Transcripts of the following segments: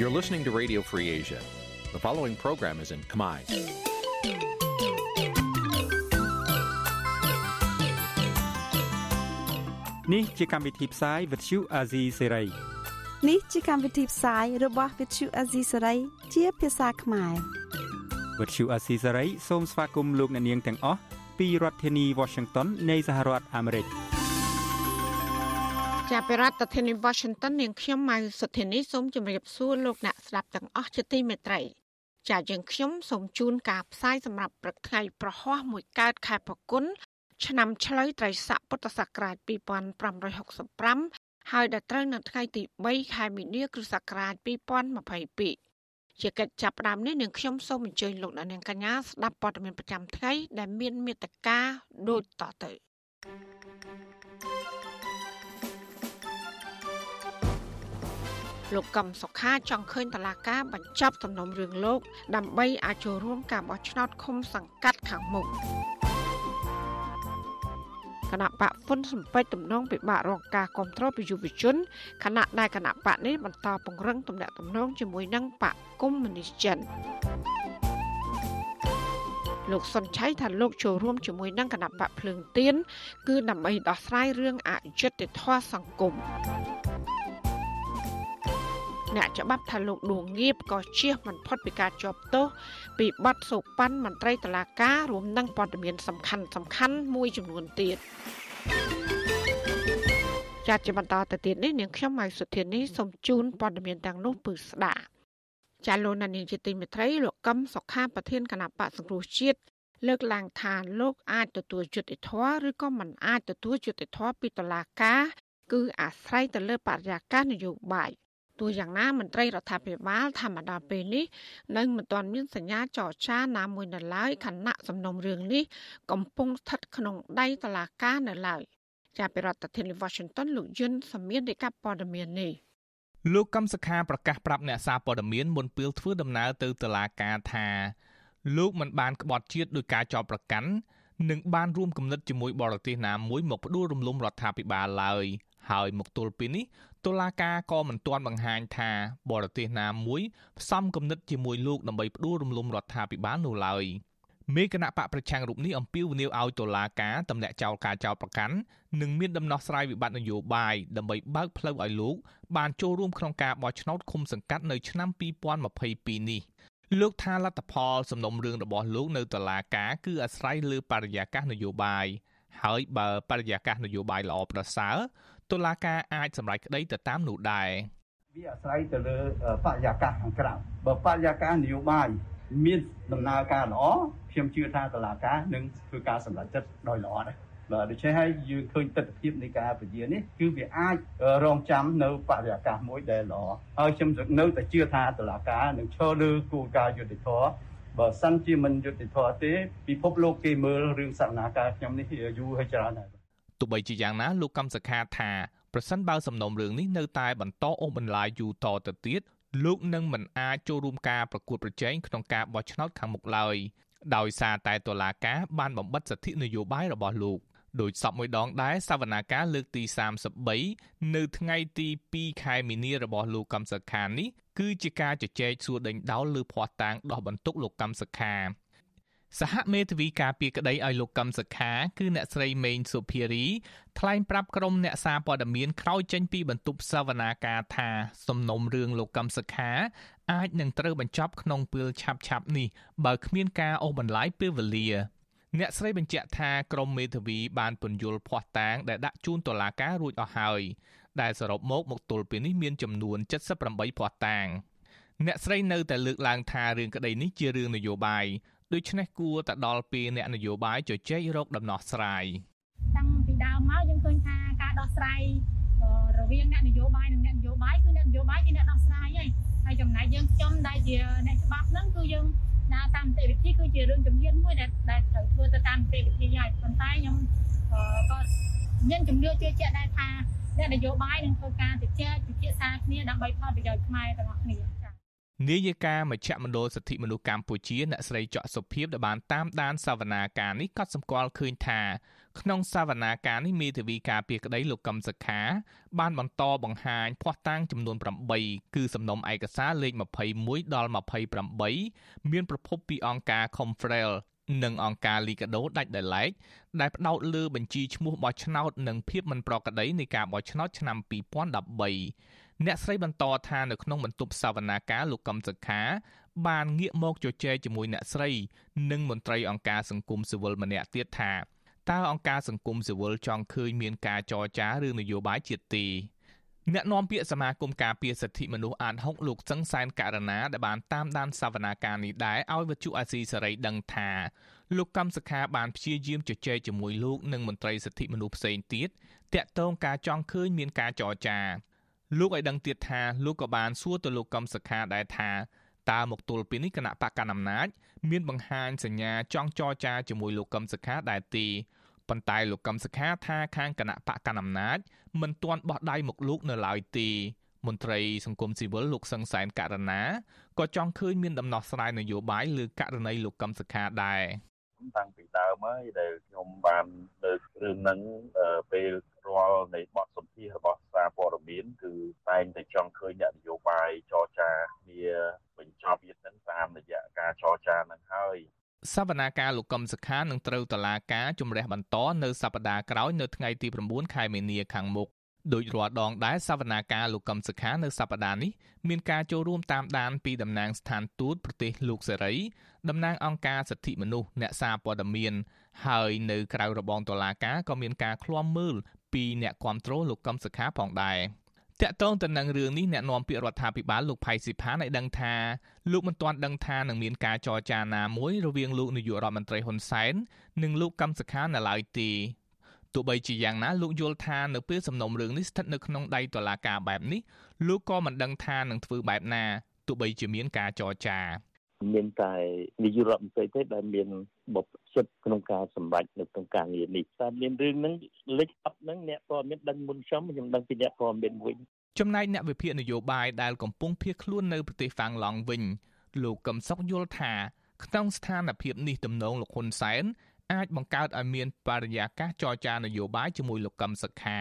You're listening to Radio Free Asia. The following program is in Khmer. នេះជាកម្មវិធីផ្សាយ Vuthu Azizi Serai នេះជាកម្មវិធីផ្សាយរបស់ Vuthu Azizi Serai ជាភាសាខ្មែរ Vuthu Azizi Serai សូមស្វាគមន៍លោកអ្នកនាងទាំងអស់ពីរដ្ឋធានី Washington នៃសហរដ្ឋអាមេរិក ចាប់ពីរដ្ឋធានី Washington នាងខ្ញុំម៉ៅសុធានីសូមជម្រាបសួរលោកអ្នកស្ដាប់ទាំងអស់ជាទីមេត្រីចាយើងខ្ញុំសូមជូនការផ្សាយសម្រាប់ព្រឹកថ្ងៃប្រហោះមួយកើតខែប្រគុណឆ្នាំឆ្លូវត្រីស័កពុទ្ធសករាជ2565ហើយដល់ត្រូវនៅថ្ងៃទី3ខែមីនាគ្រិស្តសករាជ2022ជាកិច្ចចាប់ផ្ដើមនេះនឹងខ្ញុំសូមអញ្ជើញលោកអ្នកនាងកញ្ញាស្ដាប់ព័ត៌មានប្រចាំថ្ងៃដែលមានមេត្តាដូចតទៅ លោកកឹមសុខាចង់ឃើញតឡាការបញ្ចប់សំណុំរឿងលោក ដើម្បីអាចចូលរួមការបោះឆ្នោតឃុំសង្កាត់ខាងមុខគណៈបកហ៊ុនសំពេចទំនងពិបាករកការគ្រប់គ្រងពីយុវជនគណៈដែលគណៈបកនេះបន្តពង្រឹងទំនាក់ទំនងជាមួយនឹងបកកុម្មុយនីសចិនលោកសុនឆៃថាលោកចូលរួមជាមួយនឹងគណៈបកភ្លើងទៀនគឺដើម្បីដោះស្រាយរឿងអយុត្តិធម៌សង្គម អ្នកច្បាប់ថាលោកដួងងៀបក៏ជៀសមិនផុតពីការជាប់ទោសពីបទសូប៉ាន់មន្ត្រីតឡាការរួមនឹងព័ត៌មានសំខាន់សំខាន់មួយចំនួនទៀតចាត់ជាបន្តទៅទៀតនេះនាងខ្ញុំម៉ៃសុធានីសូមជូនព័ត៌មានទាំងនោះពឺស្ដាប់ចាលោកនាងជាទីមេត្រីលោកកឹមសុខាប្រធានគណៈបកសង្គ្រោះជាតិលើកឡើងថាលោកអាចទទួលយុត្តិធម៌ឬក៏មិនអាចទទួលយុត្តិធម៌ពីតុលាការគឺអាស្រ័យទៅលើបរិយាកាសនយោបាយ ទោះយ៉ាងណាមន្ត្រីរដ្ឋាភិបាលធម្មតាពេលនេះនៅមិនទាន់មានសញ្ញាចរចាណាមួយនៅឡើយខណៈសំណុំរឿងនេះកំពុងស្ថិតក្នុងដៃតុលាការនៅឡើយចាប់ពីរដ្ឋធានី Washington លោកយុនសមៀនរាយការណ៍ព័ត៌មាននេះលោកកំសខាប្រកាសប្រាប់អ្នកសារព័ត៌មានមុនពេលធ្វើដំណើរទៅតុលាការថាលោកមិនបានក្បត់ជាតិដោយការចោទប្រកាន់និងបានរួមគំនិតជាមួយបរទេសណាមួយមកផ្ដួលរំលំរដ្ឋាភិបាលឡើយ ហើយមកទល់ពេលនេះតុលាការក៏មិនទាន់បង្ហាញថាបរទេសណាមួយផ្សំគំនិតជាមួយលោកដើម្បីផ្ដួលរំលំរដ្ឋាភិបាលនោះឡើយមេគណៈបកប្រឆាំងរូបនេះអំពាវនាវឲ្យតុលាការទម្លាក់ចោលការចោទប្រកាន់និងមានដំណោះស្រាយវិបត្តិនយោបាយដើម្បីបើកផ្លូវឲ្យលោកបានចូលរួមក្នុងការបោះឆ្នោតឃុំសង្កាត់នៅឆ្នាំ2022នេះលោកថាលទ្ធផលសំណុំរឿងរបស់លោកនៅតុលាការគឺអាស្រ័យលើបរិយាកាសនយោបាយហើយបើបរិយាកាសនយោបាយល្អប្រសើរ តុលាការអាចសម្រេចក្តីទៅតាមនោះដែរវាអាស្រ័យទៅលើបរិយាកាសខាងក្រៅបើបរិយាកាសនយោបាយមានដំណើរការល្អខ្ញុំជឿថាតុលាការនឹងធ្វើការសម្រេចចិត្តដោយល្អដែរបាទដូច្នេះហើយយើងឃើញទស្សនវិជ្ជានៃការពជានេះគឺវាអាចរងចាំនៅបរិយាកាសមួយដែលល្អហើយខ្ញុំនៅតែជឿថាតុលាការនឹងឈរលើគោលការណ៍យុត្តិធម៌បើសិនជាមិនយុត្តិធម៌ទេពិភពលោកគេមើលរឿងសកម្មភាពខ្ញុំនេះយូរហើយច្រើនហើយ ទោះបីជាយ៉ាងណាលោកកំសខាថាប្រសិនបើសំណុំរឿងនេះនៅតែបន្តអូសបន្លាយយូរតទៅទៀតលោកនឹងមិនអាចចូលរួមការប្រកួតប្រជែងក្នុងការបោះឆ្នោតខាងមុខឡើយដោយសារតែតុលាការបានបំបិទសិទ្ធិនយោបាយរបស់លោកដោយសពមួយដងដែរសវនាការលើកទី33នៅថ្ងៃទី2ខែមីនារបស់លោកកំសខានេះគឺជាការជជែកសួរដេញដោលលើភ័ស្តុតាងដោះបន្ទុកលោកកំសខា សហមេធាវីការពីក្តីឲ្យលោកកឹមសុខាគឺអ្នកស្រីមេងសុភារីថ្លែងប្រាប់ក្រុមអ្នកសារព័ត៌មានក្រោយចេញពីបន្ទប់សវនាការថាសំណុំរឿងលោកកឹមសុខាអាចនឹងត្រូវបញ្ចប់ក្នុងពេលឆាប់ឆាប់នេះបើគ្មានការអូសបន្លាយពេលវេលាអ្នកស្រីបញ្ជាក់ថាក្រុមមេធាវីបានពន្យល់ភ័ស្តុតាងដែលដាក់ជូនតុលាការរួចអស់ហើយដែលសរុបមកមកទល់ពេលនេះមានចំនួន78ភ័ស្តុតាងអ្នកស្រីនៅតែលើកឡើងថារឿងក្តីនេះជារឿងនយោបាយ ដូច្នេះគួរតែដល់ពេលអ្នកនយោបាយជជែករកដំណោះស្រាយតាំងពីដើមមកយើងឃើញថាការដោះស្រាយរវាងអ្នកនយោបាយនិងអ្នកនយោបាយគឺអ្នកនយោបាយជាអ្នកដោះស្រាយហើយហើយចំណែកយើងខ្ញុំដែលជាអ្នកច្បាប់ហ្នឹងគឺយើងដើរតាមនីតិវិធីគឺជារឿងជំនាញមួយដែលដែលត្រូវធ្វើទៅតាមនីតិវិធីហើយប៉ុន្តែខ្ញុំក៏មានជំនឿជឿជាក់ដែរថាអ្នកនយោបាយនឹងធ្វើការជជែកពិភាក្សាគ្នាដើម្បីផលប្រយោជន៍ខ្មែរទាំងអស់គ្នា នាយិកាមជ្ឈមណ្ឌលសិទ្ធិមនុស្សកម្ពុជាអ្នកស្រីច័កសុភីបដែលបានតាមដានសវនាការនេះក៏សម្គាល់ឃើញថាក្នុងសវនាការនេះមេធាវីការពារក្តីលោកកឹមសុខា បានបន្តបង្ហាញភ័ស្តុតាងចំនួន8គឺសំណុំឯកសារលេខ21ដល់28មានប្រភពពីអង្គការ Confrel និងអង្គការ Liga do ដាច់ដោយឡែកដែលផ្ដោតលើបញ្ជីឈ្មោះបោះឆ្នោតនិងភាពមិនប្រក្រតីនៃការបោះឆ្នោតឆ្នាំ2013 អ្នកស្រីបន្តថានៅក្នុងបន្ទប់សវនាការលោកកឹមសុខាបានងាកមកជជែកជាមួយអ្នកស្រីនិងមន្ត្រីអង្គការសង្គមស៊ីវិលម្នាក់ទៀតថាតើអង្គការសង្គមស៊ីវិលចង់ឃើញមានការចរចារឿងនយោបាយជាតិទេអ្នកនាំពាក្យសមាគមការពារសិទ្ធិមនុស្សអាត6លោកសឹងសែនករណាដែលបានតាមដានសវនាការនេះដែរឲ្យវិទ្យុអាស៊ីសេរីដឹងថាលោកកម្មសខាបានព្យាយាមជជែកជាមួយលោកនិងមន្ត្រីសិទ្ធិមនុស្សផ្សេងទៀតតាក់ទងការចង់ឃើញមានការចរចា លោកឲ្យដឹងទៀតថាលោកក៏បានសួរទៅលោកកម្មសខាដែរថាតើមកទល់ពេលនេះគណៈបកកណ្ដាលអំណាចមានបង្ហាញសញ្ញាចង់ចរចាជាមួយលោកកឹមសុខាដែរទេប៉ុន្តែលោកកឹមសុខាថាខាងគណៈបកកណ្ដាលអំណាចមិនទាន់បោះដៃមកលោកនៅឡើយទេមន្ត្រីសង្គមស៊ីវិលលោកសឹងសែនករណាក៏ចង់ឃើញមានដំណោះស្រាយនយោបាយលើករណីលោកកឹមសុខាដែរតាំងពីដើមហើយដែលខ្ញុំបានលើករឿងហ្នឹងពេល រាល់នៃបទសម្ភាសរបស់សារព័ត៌មានគឺតែងតែចង់ឃើញអ្នកនយោបាយចរចាគ្នាបញ្ចប់ទៀតហ្នឹងតាមរយៈការចរចាហ្នឹងហើយសវនាការលោកកឹមសុខានឹងត្រូវតឡាការជំរះបន្តនៅសប្តាហ៍ក្រោយនៅថ្ងៃទី9ខែមីនាខាងមុខដោយរាល់ដងដែរសវនាការលោកកឹមសុខានៅសប្តាហ៍នេះមានការចូលរួមតាមដានពីតំណាងស្ថានទូតប្រទេសលោកសេរីតំណាងអង្គការសិទ្ធិមនុស្សអ្នកសារព័ត៌មាន ហើយនៅក្រៅរបងតុលាការក៏មានការឃ្លាំមើល ពីអ្នកគ្រប់គ្រងលោកកឹមសុខាផងដែរតាក់ទងទៅនឹងរឿងនេះអ្នកនាំពាក្យរដ្ឋាភិបាលលោកផៃស៊ីផានឲ្យដឹងថាលោកមិនទាន់ដឹងថានឹងមានការចរចាណាមួយរវាងលោកនាយករដ្ឋមន្ត្រីហ៊ុនសែននិងលោកកឹមសុខានៅឡើយទេទោះបីជាយ៉ាងណាលោកយល់ថានៅពេលសំណុំរឿងនេះស្ថិតនៅក្នុងដៃតុលាការបែបនេះលោកក៏មិនដឹងថានឹងធ្វើបែបណាទោះបីជាមានការចរចា មានតែនាយករដ្ឋមន្ត្រីទេដែលមានបបសិទ្ធក្នុងការសម្រេចនៅក្នុងការងារនេះតែមានរឿងហ្នឹងលេចអត់ហ្នឹងអ្នកព័ត៌មានដឹងមុនខ្ញុំខ្ញុំដឹងពីអ្នកព័ត៌មានវិញចំណែកអ្នកវិភាគនយោបាយដែលកំពុងភៀសខ្លួននៅប្រទេសហ្វាំងឡង់វិញលោកកឹមសុខយល់ថាក្នុងស្ថានភាពនេះទំនងលោកហ៊ុនសែនអាចបង្កើតឲ្យមានបរិយាកាសចរចានយោបាយជាមួយលោកកឹមសុខា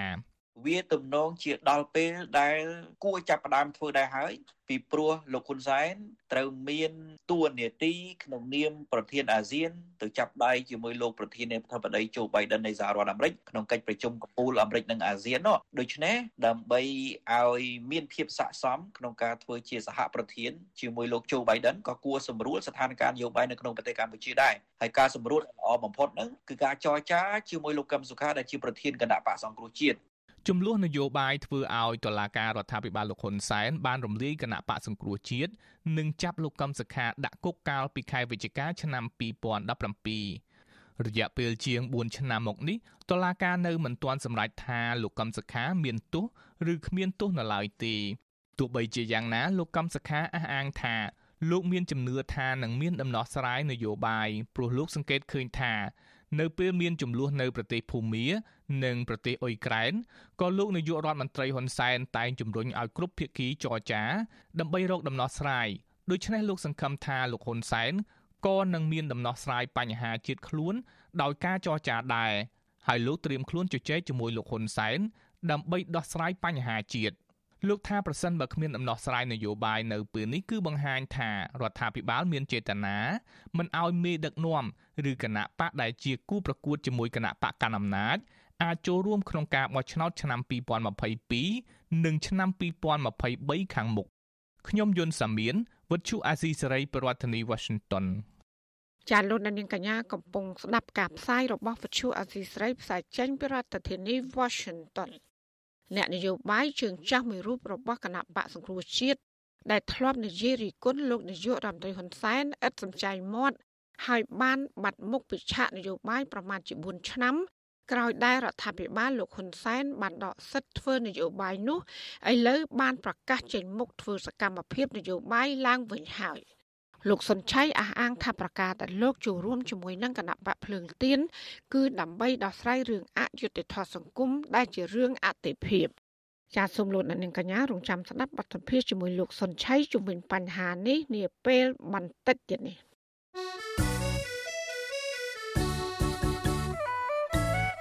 វាទំនងជាដល់ពេលដែលគួរចាប់ផ្ដើមធ្វើដែរហើយពីព្រោះលោកហ៊ុនសែនត្រូវមានទួនាទីក្នុងនាមប្រធានអាស៊ានទៅចាប់ដៃជាមួយលោកប្រធានាធិបតីโจ Biden នៃសហរដ្ឋអាមេរិកក្នុងកិច្ចប្រជុំកំពូលអាមេរិកនិងអាស៊ាននោះដូច្នេះដើម្បីឲ្យមានភាពស័ក្តិសមក្នុងការធ្វើជាសហប្រធានជាមួយលោកโจ Biden ក៏គួរសម្រួលស្ថានភាពនយោបាយនៅក្នុងប្រទេសកម្ពុជាដែរហើយការសម្រួលល្អបំផុតហ្នឹងគឺការចរចាជាមួយលោកកឹមសុខាដែលជាប្រធានគណៈបកសង្គ្រោះជាតិ ចំនួននយោបាយធ្វើឲ្យតុលាការរដ្ឋាភិបាលលោកហ៊ុនសែនបានរំលាយគណៈបកសង្គ្រោះជាតិនិងចាប់លោកកឹមសុខាដាក់គុកកាលពីខែវិច្ឆិកាឆ្នាំ2017រយៈពេលជាង4ឆ្នាំមកនេះតុលាការនៅមិនទាន់សម្រេចថាលោកកឹមសុខាមានទោសឬគ្មានទោសនៅឡើយទេទោះបីជាយ៉ាងណាលោកកឹមសុខាអះអាងថាលោកមានជំនឿថានឹងមានដំណោះស្រាយនយោបាយព្រោះលោកសង្កេតឃើញថា នៅពេលមានចំនួននៅប្រទេសភូមា និងប្រទេសអ៊ុយក្រែនក៏លោកនាយករដ្ឋមន្ត្រីហ៊ុនសែនតែងជំរុញឲ្យគ្រប់ភាគីចរចា ដើម្បីរកដំណោះស្រាយដូច្នេះលោកសង្ឃឹមថាលោកហ៊ុនសែនក៏នឹងមានដំណោះស្រាយបញ្ហាជាតិខ្លួនដោយការចរចាដែរហើយលោកត្រៀមខ្លួនជជែកជាមួយលោកហ៊ុនសែនដើម្បីដោះស្រាយបញ្ហាជាតិលោកថាប្រសិនបើគ្មានដំណោះស្រាយនយោបាយនៅពេលនេះគឺបង្ហាញថារដ្ឋាភិបាលមានចេតនាមិនឲ្យមេដឹកនាំ ឬគណៈបកដែលជាគូប្រកួតជាមួយគណៈបកកណ្ដាលអំណាចអាចចូលរួមក្នុងការបោះឆ្នោតឆ្នាំ2022និងឆ្នាំ2023ខាងមុខខ្ញុំយុនសាមៀនវិទ្យុអាស៊ីសេរីប្រធានាធិបតី Washington ចាលោកនាងកញ្ញាកំពុងស្ដាប់ការផ្សាយរបស់វិទ្យុអាស៊ីសេរីផ្សាយចេញពីរដ្ឋធានី Washington អ្នកនយោបាយជើងចាស់មួយរូបរបស់គណៈបកសង្គ្រោះជាតិដែលធ្លាប់និយាយរីគុណលោកនាយករដ្ឋមន្ត្រីហ៊ុនសែនឥតសំចៃមាត់ ហើយបានបាត់មុខពីឆាកនយោបាយប្រមាណជា4ឆ្នាំក្រោយដែលរដ្ឋាភិបាលលោកហ៊ុនសែនបានដកសិទ្ធិធ្វើនយោបាយនោះឥឡូវបានប្រកាសចេញមុខធ្វើសកម្មភាពនយោបាយឡើងវិញហើយលោកសុនឆៃអះអាងថាប្រកាសតែលោកចូលរួមជាមួយនឹងគណៈបកភ្លើងទៀនគឺដើម្បីដោះស្រាយរឿងអយុត្តិធម៌សង្គមដែលជារឿងអតិភិបចាសសូមលោកអ្នកនាងកញ្ញារងចាំស្ដាប់បទសម្ភាសជាមួយលោកសុនឆៃជំវិញបញ្ហានេះនាពេលបន្តិចទៀតនេះ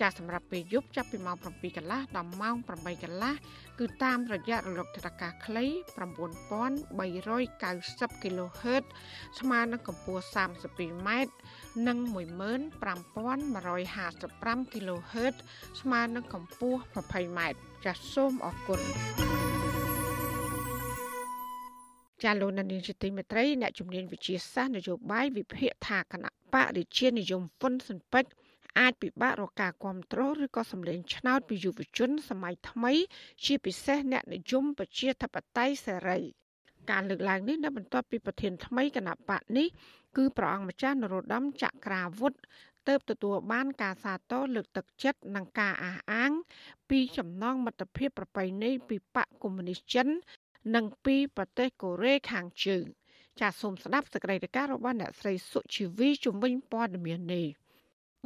ចាសម្រាប់ពេលយប់ចាប់ពីម៉ោង7កន្លះដល់ម៉ោង8កន្លះគឺតាមរយៈរលកធាតុអាកាសខ្លី9390 kHz ស្មើនឹងកម្ពស់ 32m និង15155 kHz ស្មើនឹងកម្ពស់ 20m ចាសសូមអរគុណចាលោកនានីជាទីមេត្រីអ្នកជំនាញវិទ្យាសាស្ត្រនយោបាយវិភាគថាគណៈបករាជានិយមហ៊ុនស៊ិនពេជ្រ អាចពិបាករកការគ្រប់គ្រងឬក៏សម្លេងឆ្នោតពីយុវជន សម័យថ្មី ជាពិសេសអ្នកនិយមប្រជាធិបតេយ្យសេរីការលើកឡើងនេះនៅបន្ទាប់ពីប្រធានថ្មីគណៈបកនេះគឺព្រះអង្គម្ចាស់នរោត្តមចក្រាវុធទៅទទួលបានការសាទរលើកទឹកចិត្តនិងការអះអាង ពីចំណងមិត្តភាពប្រពៃណីពីបកកុម្មុយនីសចិន និងពីប្រទេសកូរ៉េខាងជើងចាសសូមស្ដាប់សេចក្តីរាយការណ៍របស់អ្នកស្រីសុជីវីជំនាញព័ត៌មាននេះ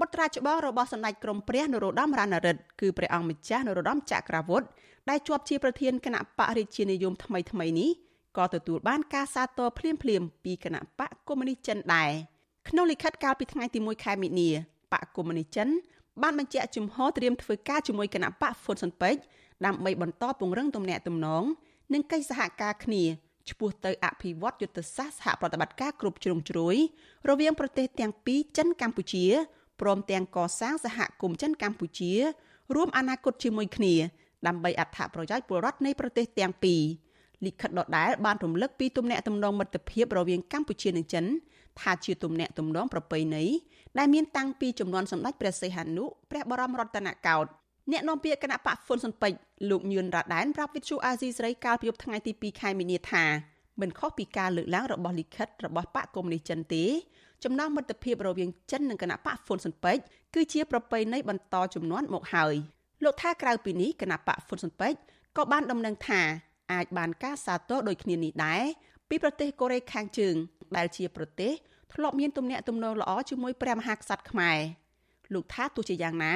បុត្រាច្បងរបស់សម្ដេចក្រមព្រះនរោត្តមរណរដ្ឋគឺព្រះអង្គម្ចាស់នរោត្តមចក្រវុឌ្ឍដែលជាប់ជាប្រធានគណៈបករាជានិយមថ្មីថ្មីនេះក៏ទទួលបានការសាទរភ្លាមភ្លាមពីគណៈបកកុម្មុយនីសចិនដែរក្នុងលិខិតកាលពីថ្ងៃទី1ខែមិនិនាបកកុម្មុយនីសចិនបានបញ្ជាក់ជំហរត្រៀមធ្វើការជាមួយគណៈបកហ្វុនស៊ុនពេជ្រដើម្បីបន្តពង្រឹងទំនាក់ទំនងនិងកិច្ចសហការគ្នាឆ្ពោះទៅអភិវឌ្ឍយុទ្ធសាស្ត្រសហប្រតិបត្តិការគ្រប់ជ្រុងជ្រោយរវាងប្រទេសទាំងពីរចិនកម្ពុជា ព្រមទាំងកសាងសហគមន៍ចិនកម្ពុជា រួមអនាគតជាមួយគ្នា ដើម្បីអត្ថប្រយោជន៍ពលរដ្ឋនៃប្រទេសទាំងពីរលិខិតដដែលបានរំលឹកពីទំនាក់ទំនងមិត្តភាពរវាងកម្ពុជានិងចិនថាជាទំនាក់ទំនងប្រពៃណីដែលមានតាំងពីចំនួនសម្ដេចព្រះសីហនុព្រះបរមរតនកោដ្ឋអ្នកនាំពាក្យគណៈបកហ្វុនស៊ុនពេជ្រលោកញឿនរ៉ាដែនប្រាប់វិទ្យុអាស៊ីសេរីកាលពីយប់ថ្ងៃទី2ខែមីនាថាមិនខុសពីការលើកឡើងរបស់លិខិតរបស់បកកុម្មុយនីសចិនទេ ចំណងមិត្តភាពរវាងចិននិងគណៈបកហ្វុនស៊ុនពេជ្រគឺជាប្រពៃណីបន្តចំនួនមកហើយលោកថាក្រៅពីនេះគណៈបកហ្វុនស៊ុនពេជ្រក៏បានដំណឹងថាអាចបានការសាទរដូចគ្នានេះដែរពីប្រទេសកូរ៉េខាងជើង ដែលជាប្រទេសធ្លាប់មានទំនាក់ទំនងល្អជាមួយព្រះមហាក្សត្រខ្មែរលោកថាទោះជាយ៉ាងណា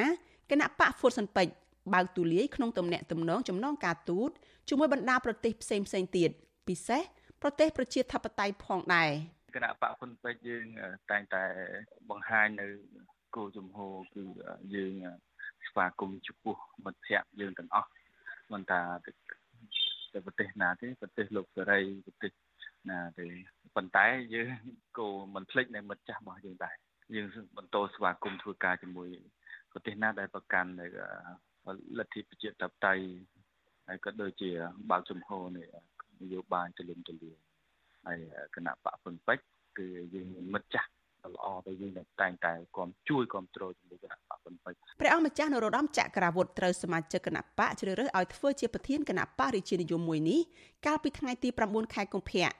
គណៈបកហ្វុនស៊ុនពេជ្របើកទូលាយក្នុងទំនាក់ទំនងចំណងការទូតជាមួយបណ្ដាប្រទេសផ្សេងផ្សេងទៀតពិសេសប្រទេសប្រជាធិបតេយ្យផងដែរ គណៈបកហ៊ុនពេជ្រយើងតែងតែបង្ហាញនៅគោលជំហរគឺយើងស្វាគមន៍ចំពោះមិត្តភ័ក្តិយើងទាំងអស់មិនថាទៅប្រទេសណាទេប្រទេសលោកសេរីប្រទេសណាទេប៉ុន្តែយើងក៏មិនភ្លេចនៅមិត្តចាស់របស់យើងដែរយើងបន្តស្វាគមន៍ធ្វើការជាមួយប្រទេសណាដែលប្រកាន់នៅលទ្ធិប្រជាធិបតេយ្យហើយក៏ដូចជាបើកចំហនៃនយោបាយទូលំទូលាយ ហើយគណៈបកពឹងពេជ្រគឺយើងមិត្តចាស់ល្អទៅយើងតែងតែគាំជួយគាំទ្រជាមួយគណៈបកពឹងពេជ្រព្រះអង្គម្ចាស់នរោត្តមចក្រវុឌ្ឍត្រូវសមាជិកគណៈបកជ្រើសរើសឲ្យធ្វើជាប្រធានគណៈបករាជានិយមមួយនេះកាលពីថ្ងៃទី9ខែកុម្ភៈ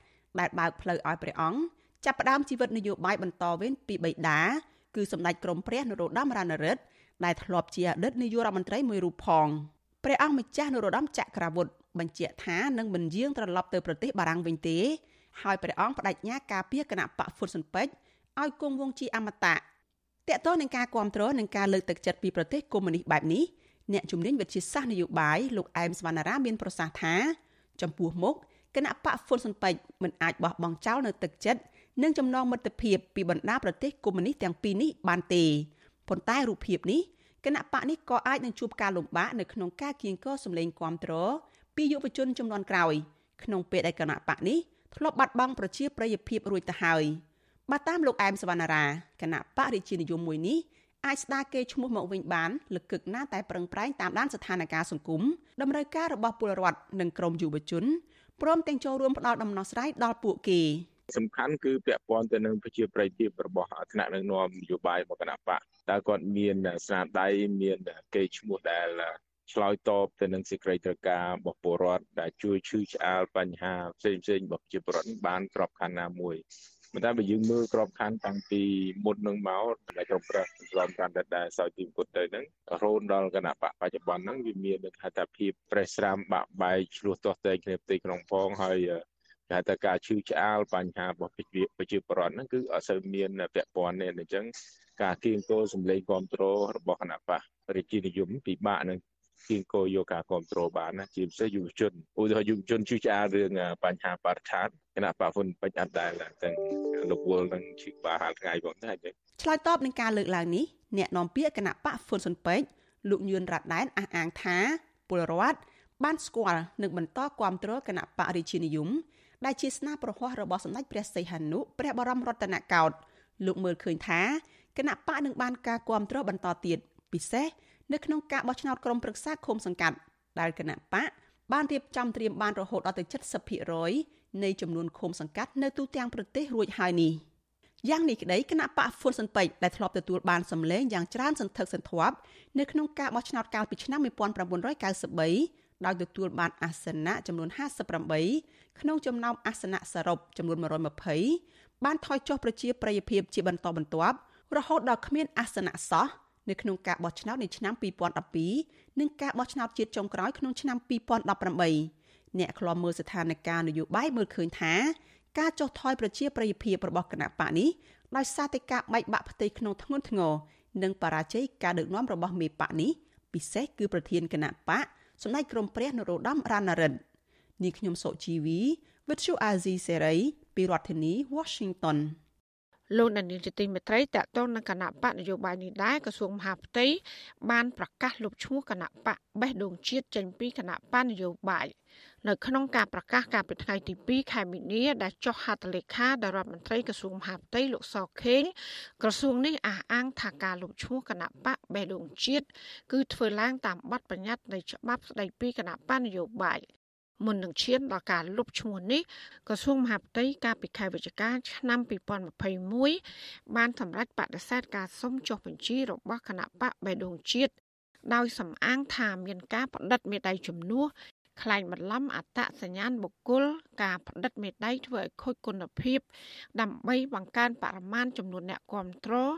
ដែលបើកផ្លូវឲ្យព្រះអង្គចាប់ផ្ដើមជីវិតនយោបាយបន្តវេនពីបិតាគឺសម្ដេចក្រមព្រះនរោត្តមរណរដ្ឋដែលធ្លាប់ជាអតីតនាយករដ្ឋមន្ត្រីមួយរូបផងព្រះអង្គម្ចាស់នរោត្តមចក្រវុឌ្ឍបញ្ជាក់ថានឹងមិនយាងត្រឡប់ទៅប្រទេសបារាំងវិញទេ ហើយព្រះអង្គបដិញ្ញាការពារគណៈបកហ្វុតស៊ុនពេជ្រឲ្យគង់វង្សជាអមតៈតកតនឹងការគ្រប់គ្រងនិងការលើកទឹកចិត្តពីប្រទេសកុម្មុយនីសបែបនេះអ្នកជំនាញវិទ្យាសាស្ត្រនយោបាយលោកអែមសវណ្ណារាមានប្រសាសន៍ថាចំពោះមុខគណៈបកហ្វុនស៊ុនពេជ្រមិនអាចបោះបង់ចោលនៅទឹកចិត្តនិងចំណងមិត្តភាពពីបណ្ដាប្រទេសកុម្មុយនីសទាំងពីរនេះបានទេប៉ុន្តែរូបភាពនេះគណៈបកនេះក៏អាចនឹងជួបការលំបាកនៅក្នុងការគៀងគរសម្លេងគាំទ្រពីយុវជនចំនួនក្រោយក្នុងពេលដែលគណៈបកនេះ ធ្លាប់បាត់បង់ប្រជាប្រិយភាពរួចទៅហើយបើតាមលោកអែមសវណ្ណារាគណៈបរិជានិយមមួយនេះអាចស្ដារគេឈ្មោះមកវិញបានលឹកកឹកណាស់តែប្រឹងប្រែងតាមដានស្ថានភាពសង្គមតម្រូវការរបស់ពលរដ្ឋនិងក្រមយុវជនព្រមទាំងចូលរួមផ្ដល់ដំណោះស្រាយដល់ពួកគេសំខាន់គឺពាក់ព័ន្ធទៅនឹងប្រជាប្រិយភាពរបស់ថ្នាក់ដឹកនាំនយោបាយរបស់គណៈបកតើគាត់មានស្នាដៃមានកេរ្តិ៍ឈ្មោះដែល ឆ្លើយតបទៅនឹងសេចក្តីត្រូវការរបស់ពលរដ្ឋដែលជួយឈឺឆ្អាលបញ្ហាផ្សេងផ្សេងរបស់ប្រជាពលរដ្ឋបានក្របខ័ណ្ឌណាមួយប៉ុន្តែបើយើងមើលក្របខ័ណ្ឌតាំងពីមុននឹងមកដែលក្រុមប្រឹក្សាស្លំកាន់តែដែលសោយទីពុតទៅហ្នឹងរហូតដល់គណៈបកបច្ចុប្បន្នហ្នឹងវាមានហត្ថភាពប្រេះស្រាំបាក់បែកឆ្លោះទាស់តែងគ្នាផ្ទៃក្នុងផងហើយគេថាការឈឺឆ្អាលបញ្ហារបស់ប្រជាពលរដ្ឋហ្នឹងគឺអត់សូវមានពាក់ព័ន្ធទេអញ្ចឹងការគៀងគោសម្លេងគ្រប់គ្រងរបស់គណៈបករាជានិយមពិបាកនឹង គៀងគោយកការគ្រប់គ្រងបានណាជាពិសេសយុវជនឧទាហរណ៍យុវជនជឿឆ្អាលរឿងបញ្ហាបរិស្ថានគណៈបកហ៊ុនពេជ្រអត់ដែលទាំងលោកវល់នឹងឈឺបាហាលថ្ងៃផងដែរឆ្លើយតបនឹងការលើកឡើងនេះអ្នកនាំពាក្យគណៈបកហ៊ុនស៊ុនពេជ្រលោកញឿនរ៉ាត់ដែនអះអាងថាពលរដ្ឋបានស្គាល់និងបន្តគ្រប់គ្រងគណៈបករាជានិយមដែលជាស្នាប្រហ័សរបស់សម្ដេចព្រះសីហនុព្រះបរមរតនកោដ្ឋលោកមើលឃើញថាគណៈបកនឹងបានការគ្រប់គ្រងបន្តទៀតពិសេស នៅក្នុងការបោះឆ្នោតក្រុមប្រឹក្សាឃុំសង្កាត់ដែលគណៈបកបានរៀបចំត្រៀមបានរហូតដល់ទៅ70%នៃចំនួនឃុំសង្កាត់នៅទូទាំងប្រទេសរួចហើយនេះយ៉ាងនេះក្តីគណៈបកហ្វុនសិនពេចដែលធ្លាប់ទទួលបានសម្លេងយ៉ាងច្រើនសន្ធឹកសន្ធាប់នៅក្នុងការបោះឆ្នោតកាលពីឆ្នាំ1993ដោយទទួលបានអាសនៈចំនួន58ក្នុងចំណោមអាសនៈសរុបចំនួន120បានថយចុះប្រជាប្រិយភាពជាបន្តបន្ទាប់រហូតដល់គ្មានអាសនៈសោះ នៅក្នុងការបោះឆ្នោតនៃឆ្នាំ2012និងការបោះឆ្នោតជាតិចុងក្រោយក្នុងឆ្នាំ2018អ្នកខ្លាំមើលស្ថានភាពនយោបាយមើលឃើញថាការចុះថយប្រជាប្រិយភាពរបស់គណៈបកនេះដោយសារតែការបែកបាក់ផ្ទៃក្នុងធ្ងន់ធ្ងរនិងបរាជ័យការដឹកនាំរបស់មេបកនេះពិសេសគឺប្រធានគណៈបកសម្ដេចក្រមព្រះនរោត្តមរណរដ្ឋនាងខ្ញុំសុជីវីវិទ្យុអាស៊ីសេរីពីរដ្ឋធានី Washington លោកដានីលជាទីមេត្រីតកតងនឹងគណៈបកនយោបាយនេះដែរក្រសួងមហាផ្ទៃបានប្រកាសលុបឈ្មោះគណៈបកបេះដូងជាតិចេញពីគណៈបកនយោបាយនៅក្នុងការប្រកាសកាលពីថ្ងៃទី2ខែមីនាដែលចុះហត្ថលេខាដល់រដ្ឋមន្ត្រីក្រសួងមហាផ្ទៃលោកសខេងក្រសួងនេះអះអាងថាការលុបឈ្មោះគណៈបកបេះដូងជាតិគឺធ្វើឡើងតាមបទបញ្ញត្តិនៃច្បាប់ស្តីពីគណៈបកនយោបាយ មុននឹងឈានដល់ការលុបឈ្មោះនេះក្រសួងមហាផ្ទៃកាលពីខែវិច្ឆិកាឆ្នាំ2021បានសម្រេចបដិសេធការសុំចុះបញ្ជីរបស់គណៈបកបេះដូងជាតិដោយសំអាងថាមានការផ្តិតមេដៃជំនួសខ្លែងបន្លំអត្តសញ្ញាណបុគ្គលការផ្តិតមេដៃធ្វើឲ្យខូចគុណភាព ដើម្បីបង្កើនបរិមាណចំនួនអ្នកគ្រប់គ្រង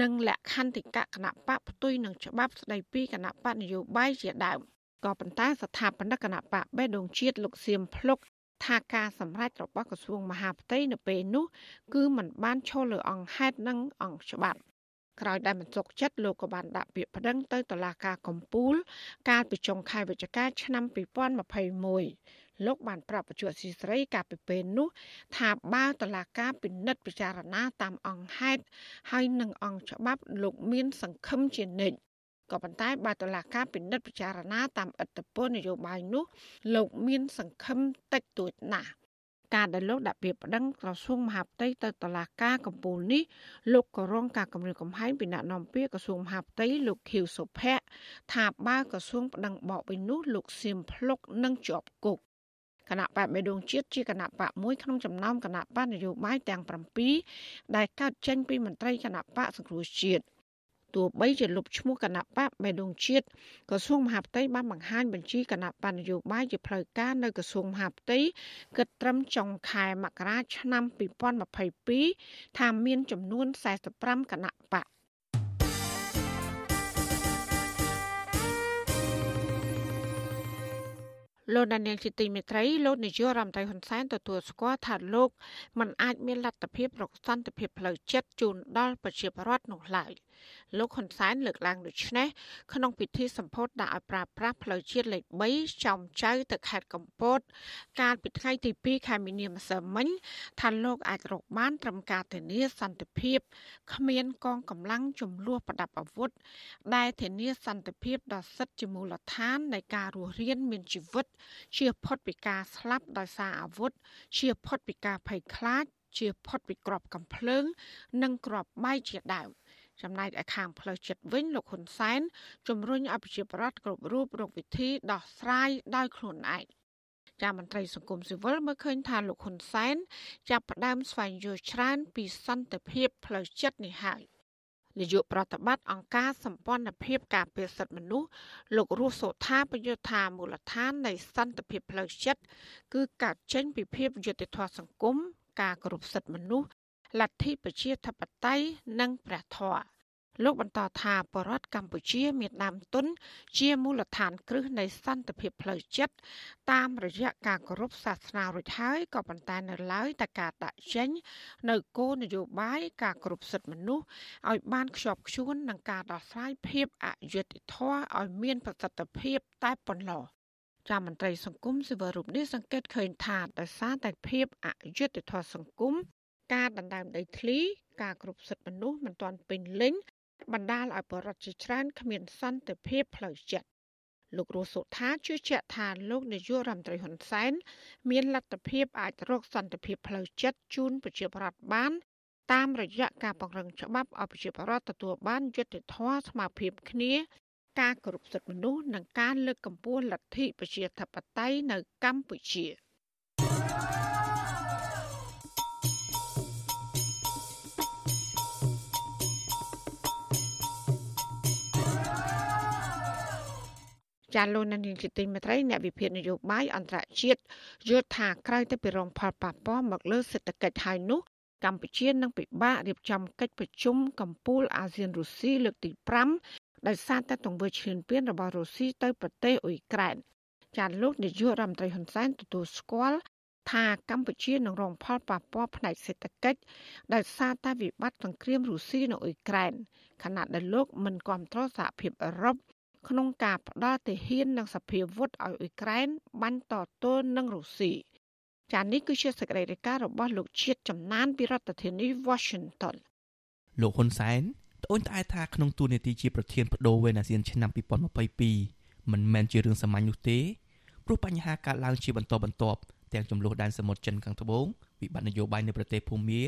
និងលក្ខន្តិកៈគណៈបកផ្ទុយនឹងច្បាប់ស្តីពីគណៈបកនយោបាយជាដើម ក៏ប៉ុន្តែស្ថាបនិកគណៈបកបេះដូងជាតិលោកសៀមភ្លុកថាការសម្រេចរបស់ក្រសួងមហាផ្ទៃនៅពេលនោះ គឺมันបានឈលលើអង្គហេតុនិងអង្គច្បាប់ក្រោយដែលមិនទុកចិត្តលោកក៏បានដាក់ពាក្យប្តឹងទៅតុលាការកំពូល កាលពីចុងខែវិច្ឆិកាឆ្នាំ2021លោកបានប្រាប់បញ្ជាស៊ីស្រីកាលពីពេលនោះ ថាបើតុលាការពិនិត្យពិចារណាតាមអង្គហេតុហើយនឹងអង្គច្បាប់លោកមានសង្ឃឹមជានិច្ច ក៏ប៉ុន្តែបើតុលាការពិនិត្យពិចារណាតាមអត្តពលនយោបាយនោះ លោកមានសង្ឃឹមតិចតួចណាស់ការដែលលោកដាក់ពាក្យប្តឹងក្រសួងមហាផ្ទៃទៅតុលាការកំពូលនេះលោកក៏រងការគម្រាមកំហែងពីអ្នកនាំពាក្យក្រសួងមហាផ្ទៃលោកខៀវសុភ័ក្រថាបើក្រសួងប្តឹងបកវិញនោះលោកសៀមភ្លុកនឹងជាប់គុកគណៈបកបេដងជាតិជាគណៈបកមួយក្នុងចំណោមគណៈបកនយោបាយទាំង7ដែលកើតចេញពីមន្ត្រីគណៈបកសង្គ្រោះជាតិ ទោះបីជាលុបឈ្មោះគណៈបកបេដងជាតិក្រសួងមហាផ្ទៃបានបង្ហាញបញ្ជីគណៈបកនយោបាយជាផ្លូវការនៅក្រសួងមហាផ្ទៃគិតត្រឹមចុងខែមករាឆ្នាំ2022ថាមានចំនួន45គណៈបកលោកដានៀងជាទីមេត្រីលោកនាយករដ្ឋមន្ត្រីហ៊ុនសែនទទួលស្គាល់ថាលោកមិនអាចមានលទ្ធភាពរកសន្តិភាពផ្លូវចិត្តជូនដល់ប្រជាពលរដ្ឋនោះឡើយ។លោកហ៊ុនសែនលើកឡើងដូចនេះក្នុងពិធីសម្ពោធដាក់ឲ្យប្រើប្រាស់ផ្លូវជាតិលេខ3ចំចៅទៅខេត្តកំពត កាលពីថ្ងៃទី2ខែមីនាម្សិលមិញថាលោកអាចរកបានត្រឹមការធានាសន្តិភាពគ្មានកងកម្លាំងចំនួនប្រដាប់អាវុធដែលធានាសន្តិភាពដល់សិទ្ធិជាមូលដ្ឋាននៃការរស់រានមានជីវិតជាផុតពីការស្លាប់ដោយសារអាវុធជាផុតពីការភ័យខ្លាចជាផុតពីក្របកំភ្លើង និងក្របបែកជាដើម។ ចំណែកឯខាងផ្លូវចិត្តវិញលោកហ៊ុនសែនជំរុញឲ្យប្រជាប្រដ្ឋគ្រប់រូបរកវិធីដោះស្រាយដោយខ្លួនឯងចាមន្ត្រីសង្គមស៊ីវិលមើលឃើញថាលោកហ៊ុនសែនចាប់ផ្ដើមស្វែងយល់ច្រើន ពីសន្តិភាពផ្លូវចិត្តនេះហើយនាយកប្រតិបត្តិអង្គការសម្ព័ន្ធភាពការពារសិទ្ធិមនុស្សលោករស់សូថាបយុថាមូលដ្ឋាននៃសន្តិភាពផ្លូវចិត្តគឺកើតចេញពីភាពយុត្តិធម៌សង្គមការគោរពសិទ្ធិមនុស្ស លទ្ធិប្រជាធិបតេយ្យនិងព្រះធម៌លោកបន្តថាបរដ្ឋកម្ពុជាមានដើមទុនជាមូលដ្ឋានគ្រឹះនៃសន្តិភាពផ្លូវចិត្តតាមរយៈការគោរពសាសនារួចហើយក៏ប៉ុន្តែនៅឡើយតែការដាក់ចេញនៅគោលនយោបាយការគោរពសិទ្ធិមនុស្សឲ្យបានខ្ជាប់ខ្ជួននឹងការដោះស្រាយភាពអយុត្តិធម៌ឲ្យមានប្រសិទ្ធភាពតែប៉ុណ្ណោះចាំមន្ត្រីសង្គមស៊ីវិលរូបនេះសង្កេតឃើញថាដោយសារតែភាពអយុត្តិធម៌សង្គម ការដណ្ដើមដីធ្លី ការគ្រប់សិទ្ធិមនុស្សមិនទាន់ពេញលេញបណ្ដាលឲ្យបរិវត្តជាច្រើនគ្មានសន្តិភាពផ្លូវចិត្តលោករស់សុថាជឿជាក់ថាលោកនាយករដ្ឋមន្ត្រីហ៊ុនសែនមានលទ្ធភាពអាចរកសន្តិភាពផ្លូវចិត្តជូនប្រជាពលរដ្ឋបាន តាមរយៈការពង្រឹងច្បាប់ឲ្យប្រជាពលរដ្ឋទទួលបានយុត្តិធម៌ស្មើភាពគ្នា ការគោរពសិទ្ធិមនុស្សនិងការលើកកម្ពស់លទ្ធិប្រជាធិបតេយ្យនៅកម្ពុជា។ ចាលោកនាងជាទីមេត្រីអ្នកវិភាគនយោបាយអន្តរជាតិយល់ថាក្រោយទៅពីរងផលប៉ះពាល់មកលើសេដ្ឋកិច្ចហើយនោះកម្ពុជានឹងពិបាករៀបចំកិច្ចប្រជុំកម្ពុជាអាស៊ានរុស្ស៊ីលើកទី5ដោយសារតែទង្វើឈ្លានពានរបស់រុស្ស៊ីទៅប្រទេសអ៊ុយក្រែនចាលោកនាយករដ្ឋមន្ត្រីហ៊ុនសែនទទួលស្គាល់ថាកម្ពុជានឹងរងផលប៉ះពាល់ផ្នែកសេដ្ឋកិច្ចដោយសារតែវិបត្តិសង្គ្រាមរុស្ស៊ីនៅអ៊ុយក្រែនខណៈដែលលោកមិនគ្រប់គ្រងសហភាពអឺរ៉ុប ក្នុងការផ្ដល់ទាហាននិងសភាវុធឲ្យអ៊ុយក្រែនបាញ់តទល់នឹងរុស្ស៊ីចានេះគឺជាសេចក្តីរាយការណ៍របស់លោកជាតិចំណានពីរដ្ឋធានី Washington លោកហ៊ុនសែនត្អូញត្អែថាក្នុងទូនាទីជាប្រធានបដូវវេនអាស៊ានឆ្នាំ2022មិនមែនជារឿងសាមញ្ញនោះទេព្រោះបញ្ហាកើតឡើងជាបន្តបន្ទាប់ទាំងចំនួនដែនសមុទ្រចិនខាងត្បូងវិបត្តិនយោបាយនៅប្រទេសភូមា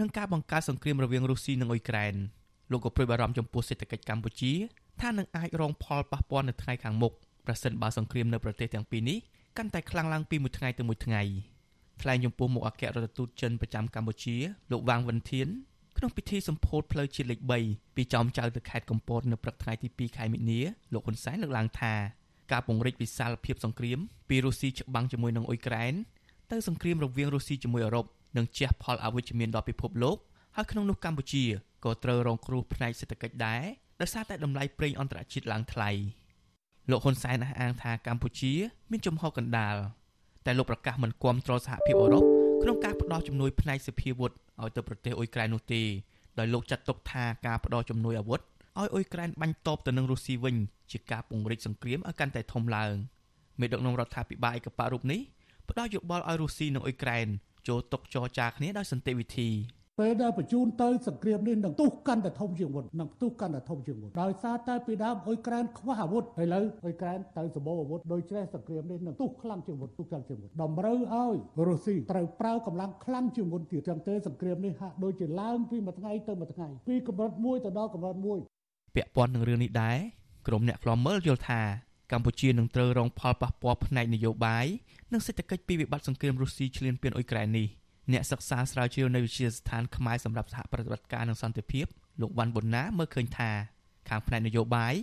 និងការបង្កើតសង្គ្រាមរវាងរុស្ស៊ីនិងអ៊ុយក្រែនលោកក៏ព្រួយបារម្ភចំពោះសេដ្ឋកិច្ចកម្ពុជា ថានឹងអាចរងផលប៉ះពាល់នៅថ្ងៃខាងមុខប្រសិនបើសង្គ្រាមនៅប្រទេសទាំងពីរនេះកាន់តែខ្លាំងឡើងពីមួយថ្ងៃទៅមួយថ្ងៃថ្លែងចំពោះមុខអគ្គរដ្ឋទូតចិនប្រចាំកម្ពុជា លោកវ៉ាងវិនធាន ក្នុងពិធីសម្ពោធផ្លូវជាតិលេខ3ពីចោមចៅទៅខេត្តកំពតនៅព្រឹកថ្ងៃទី2ខែមិនិនាលោកហ៊ុនសែនលើកឡើងថាការពង្រីកវិសាលភាពសង្គ្រាមពីរុស្ស៊ីច្បាំងជាមួយនឹងអ៊ុយក្រែនទៅសង្គ្រាមរវាងរុស្ស៊ីជាមួយអឺរ៉ុបនឹងជះផលអវិជ្ជមានដល់ពិភពលោកហើយក្នុងនោះកម្ពុជាក៏ត្រូវរងគ្រោះផ្នែកសេដ្ឋកិច្ចដែរ ដោយសារតែតម្លៃប្រេងអន្តរជាតិឡើងថ្លៃលោកហ៊ុនសែនអះអាងថាកម្ពុជា មានចំហកណ្ដាលតែលោកប្រកាសមិនគាំទ្រសហភាពអឺរ៉ុបក្នុងការផ្តល់ជំនួយផ្នែកសភាវុធឲ្យទៅប្រទេសអ៊ុយក្រែននោះទេដោយលោកចាត់ទុកថាការផ្តល់ជំនួយអាវុធឲ្យអ៊ុយក្រែនបាញ់តបទៅនឹងរុស្ស៊ីវិញជាការពង្រីកសង្គ្រាមឲ្យកាន់តែធំឡើងមេដឹកនាំរដ្ឋាភិបាលឯកបៈរូបនេះផ្ដល់យោបល់ឲ្យរុស្ស៊ីនិងអ៊ុយក្រែនចូលតុចរចាគ្នាដោយសន្តិវិធី ពេលដែលបញ្ជូនទៅសង្គ្រាមនេះនឹងទុះកាន់តែធំជាងមុននឹងទុះកាន់តែធំជាងមុនដោយសារតែពីដើមអ៊ុយក្រែនខ្វះអាវុធឥឡូវអ៊ុយក្រែនទៅសម្បូរអាវុធដោយជ្រេះសង្គ្រាមនេះនឹងទុះខ្លាំងជាងមុនទុះខ្លាំងជាងមុនតម្រូវឲ្យរុស្ស៊ីត្រូវប្រើកម្លាំងខ្លាំងជាងមុនទៀតចឹងទេសង្គ្រាមនេះហាក់ដូចជាឡើងពីមួយថ្ងៃទៅមួយថ្ងៃពីកម្រិតមួយទៅដល់កម្រិតមួយពាក់ព័ន្ធនឹងរឿងនេះដែរក្រុមអ្នកខ្លាំមើលយល់ថាកម្ពុជានឹងត្រូវរងផលប៉ះពាល់ផ្នែកនយោបាយនិងសេដ្ឋកិច្ចពីវិបត្តិសង្គ្រាមរុស្ស៊ីឈ្លានពានអ៊ុយក្រែននេះ អ្នកសិក្សាស្រាវជ្រាវនៅវិទ្យាស្ថានខ្មែរសម្រាប់សហប្រតិបត្តិការនិងសន្តិភាពលោកវ៉ាន់ប៊ុនណាមើលឃើញថាខាងផ្នែកនយោបាយ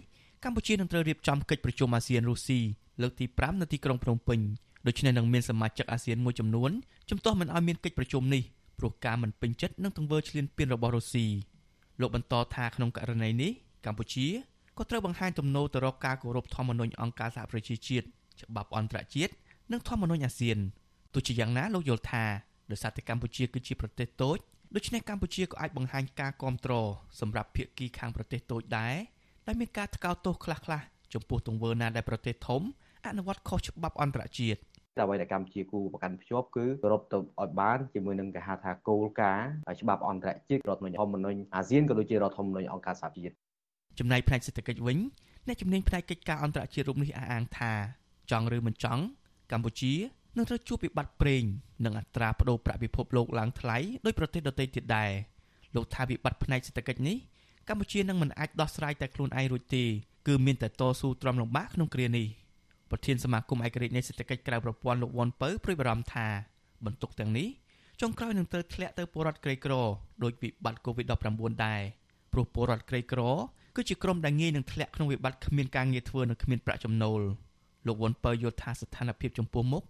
កម្ពុជានឹងត្រូវរៀបចំកិច្ចប្រជុំអាស៊ានរុស្ស៊ីលើកទី5នៅទីក្រុងភ្នំពេញដូច្នេះនឹងមានសមាជិកអាស៊ានមួយចំនួនជំទាស់មិនឲ្យមានកិច្ចប្រជុំនេះព្រោះការមិនពេញចិត្តនឹងទង្វើឈ្លានពានរបស់រុស្ស៊ីលោកបន្តថាក្នុងករណីនេះកម្ពុជាក៏ត្រូវបង្ហាញទំនោរទៅរកការគោរពធម្មនុញ្ញអង្គការសហប្រជាជាតិច្បាប់អន្តរជាតិនិងធម្មនុញ្ញអាស៊ានទោះជាយ៉ាងណាលោកយល់ថា ដោយសារតែកម្ពុជាគឺជាប្រទេសតូចដូច្នេះកម្ពុជាក៏អាចបង្ហាញការគ្រប់គ្រងសម្រាប់ភាគីខាងប្រទេសតូចដែរដែលមានការថ្កោលទោសខ្លះៗចំពោះទង្វើណាដែលប្រទេសធំអនុវត្តខុសច្បាប់អន្តរជាតិអ្វីដែលកម្ពុជាគូប្រកាន់ភ្ជាប់គឺគោរពទៅឲ្យបានជាមួយនឹងគេហៅថាគោលការណ៍ច្បាប់អន្តរជាតិរដ្ឋធម្មនុញ្ញអាស៊ានក៏ដូចជារដ្ឋធម្មនុញ្ញអង្គការសហជីវិតចំណែកផ្នែកសេដ្ឋកិច្ចវិញអ្នកជំនាញផ្នែកកិច្ចការអន្តរជាតិរូបនេះអះអាងថាចង់ឬមិនចង់កម្ពុជា នឹងត្រូវជួបវិបត្តិប្រេងនិងអត្រាប្តូរប្រាក់ពិភពលោកឡើងថ្លៃដោយប្រទេសដទៃទៀតដែរលោកថាវិបត្តិផ្នែកសេដ្ឋកិច្ចនេះកម្ពុជានឹងមិនអាចដោះស្រាយតែខ្លួនឯងរួចទេគឺមានតែតស៊ូទ្រាំលំបាកក្នុងគ្រានេះប្រធានសមាគមឯករាជ្យនៃសេដ្ឋកិច្ចក្រៅប្រព័ន្ធលោកវ៉ាន់ពៅព្រួយបារម្ភថាបន្ទុកទាំងនេះចុងក្រោយនឹងត្រូវធ្លាក់ទៅពលរដ្ឋក្រីក្រដោយវិបត្តិ COVID-19 ដែរព្រោះពលរដ្ឋក្រីក្រគឺជាក្រុមដែលងាយនឹងធ្លាក់ក្នុងវិបត្តិគ្មានការងារធ្វើនិងគ្មានប្រាក់ចំណូលលោកវ៉ាន់ពៅយល់ថាស្ថានភាពចំពោះមុខ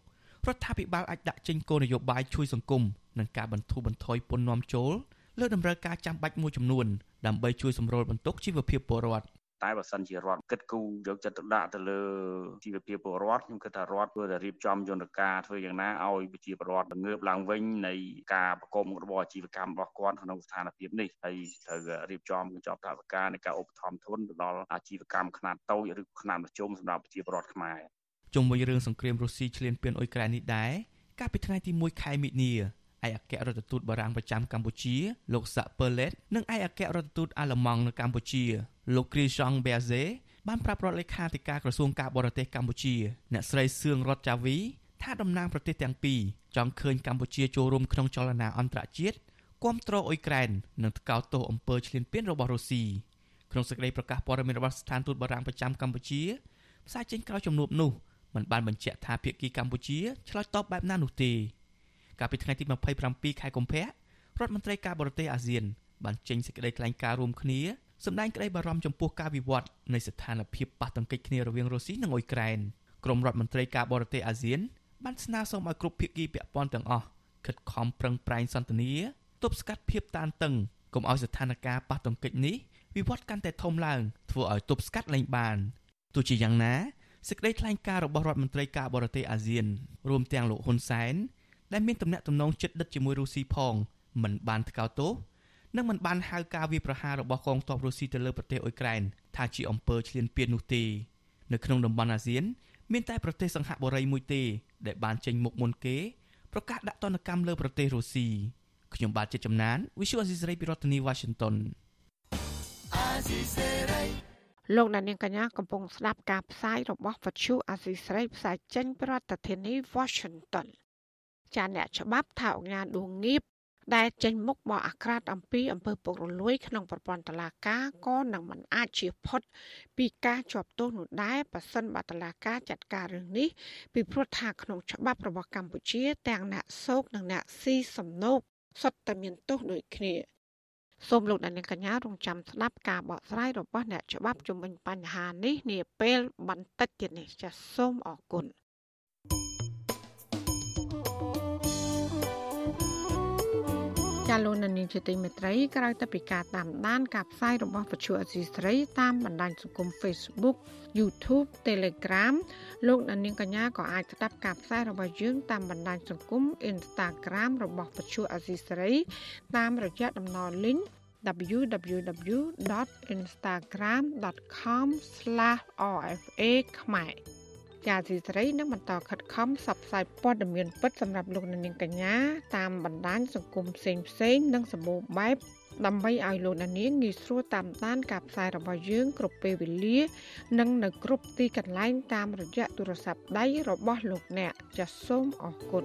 រដ្ឋាភិបាលអាចដាក់ចេញគោលនយោបាយជួយសង្គមនិងការបន្ធូរបន្ថយពន្ធនាំចូលលើតម្រូវការចាំបាច់មួយចំនួនដើម្បីជួយសម្រួលបន្ទុកជីវភាពពលរដ្ឋតែបើសិនជារដ្ឋគិតគូរយកចិត្តទុកដាក់ទៅលើជីវភាពពលរដ្ឋខ្ញុំគិតថារដ្ឋគួរតែរៀបចំយន្តការធ្វើយ៉ាងណាឲ្យប្រជាពលរដ្ឋងើបឡើងវិញនៃការប្រកបមុខរបរអាជីវកម្មរបស់គាត់ក្នុងស្ថានភាពនេះហើយត្រូវរៀបចំកញ្ចប់ថវិកានៃការឧបត្ថម្ភធនទៅដល់អាជីវកម្មខ្នាតតូចឬខ្នាតមធ្យមសម្រាប់ប្រជាពលរដ្ឋខ្មែរ ជុំវិញរឿងសង្គ្រាមរុស្ស៊ីឈ្លានពានអ៊ុយក្រែននេះដែរកាលពីថ្ងៃទី1ខែមិនិនាឯកអគ្គរដ្ឋទូតបារាំងប្រចាំកម្ពុជា លោកសាក់ពឺឡេតនិងឯកអគ្គរដ្ឋទូតអាល្លឺម៉ង់នៅកម្ពុជាលោកគ្រីសង់ប៊ែហ្សេបានប្រាប់រដ្ឋលេខាធិការក្រសួងការបរទេសកម្ពុជា អ្នកស្រីសឿងរតចាវីថាតំណាងប្រទេសទាំងពីរចង់ឃើញកម្ពុជាចូលរួមក្នុងចលនាអន្តរជាតិគាំទ្រអ៊ុយក្រែននិងថ្កោលទោសអំពើឈ្លានពានរបស់រុស្ស៊ីក្នុងសេចក្តីប្រកាសព័ត៌មានរបស់ស្ថានទូតបារាំងប្រចាំកម្ពុជាផ្សាយចេញក្រោយជំនួបនោះ មិនបានបញ្ជាក់ថាភាគីកម្ពុជាឆ្លើយតបបែបណានោះទេកាលពីថ្ងៃទី27ខែកុម្ភៈរដ្ឋមន្ត្រីការបរទេសអាស៊ានបានចេញសេចក្តីថ្លែងការណ៍រួមគ្នាសម្ដែងក្តីបារម្ភចំពោះការវិវត្តនៃស្ថានភាពប៉ះទង្គិចគ្នារវាងរុស្ស៊ីនិងអ៊ុយក្រែនក្រមរដ្ឋមន្ត្រីការបរទេសអាស៊ានបានស្នើសុំឲ្យគ្រប់ភាគីពាក់ព័ន្ធទាំងអស់ខិតខំប្រឹងប្រែងសន្ទនាទប់ស្កាត់ភាពតានតឹងកុំឲ្យស្ថានភាពប៉ះទង្គិចនេះវិវត្តកាន់តែធំឡើងធ្វើឲ្យទប់ស្កាត់លែងបានទោះជាយ៉ាងណា សេចក្តីថ្លែងការណ៍របស់រដ្ឋមន្ត្រីការបរទេសអាស៊ានរួមទាំងលោកហ៊ុនសែនដែលមានទំនាក់ទំនងជិតដិតជាមួយរុស្ស៊ីផងមិនបានថ្កោលទោសនិងមិនបានហៅការវាយប្រហាររបស់កងទ័ពរុស្ស៊ីទៅលើប្រទេសអ៊ុយក្រែនថាជាអំពើឈ្លានពាននោះទេនៅក្នុងតំបន់អាស៊ាន មានតែប្រទេសសង្ហបុរីមួយទេដែលបានចេញមុខមុនគេប្រកាសដាក់ទណ្ឌកម្មលើប្រទេសរុស្ស៊ីខ្ញុំបាទជាចំណាន Visual Assisray ពីរដ្ឋធានី Washington លោកអ្នកនាងកញ្ញាកំពុងស្ដាប់ការផ្សាយរបស់វិទ្យុអាស៊ីស្រីផ្សាយចេញពីរដ្ឋធានី Washington ចាអ្នកច្បាប់ថាអង្គការដួងងៀបដែលចេញមុខបកអាក្រាតអំពីអំពើពុករលួយក្នុងប្រព័ន្ធតឡាការក៏នឹងមិនអាចជៀសផុត ពីការជាប់ទោសនោះដែរប៉ះសិនបតឡាការចាត់ការរឿងនេះពីព្រោះថាក្នុងច្បាប់របស់កម្ពុជា ទាំងអ្នកសោកនិងអ្នកស៊ីសំណូកសុទ្ធតែមានទោសដូចគ្នា សូមលោកអ្នកនាងកញ្ញារងចាំស្ដាប់ការបកស្រាយរបស់អ្នកច្បាប់ជំវិញបញ្ហានេះនាពេលបន្តិចទៀតនេះចាសសូមអរគុណ ចាលោកនានីជាទីមេត្រីក្រៅតែពីការតាមដានការផ្សាយរបស់វិទ្យុអសីស្រីតាមបណ្ដាញសង្គម Facebook YouTube Telegram លោកនានីកញ្ញាក៏អាចស្ដាប់ការផ្សាយរបស់យើងតាមបណ្ដាញសង្គម Instagram របស់វិទ្យុអសីស្រីតាមរយៈតំណ link www.instagram.com/rfa ខ្មែរ ជាស៊ីស្រីនឹងបន្តខិតខំផ្សព្វផ្សាយព័ត៌មានពិតសម្រាប់លោកនាងកញ្ញាតាមបណ្ដាញសង្គមផ្សេងផ្សេងនិងសម្បូរបែបដើម្បីឲ្យលោកនាងងាយស្រួលតាមដានការផ្សាយរបស់យើងគ្រប់ពេលវេលា និងនៅគ្រប់ទីកន្លែងតាមរយៈទូរស័ព្ទដៃរបស់លោកអ្នកចាសសូមអរគុណ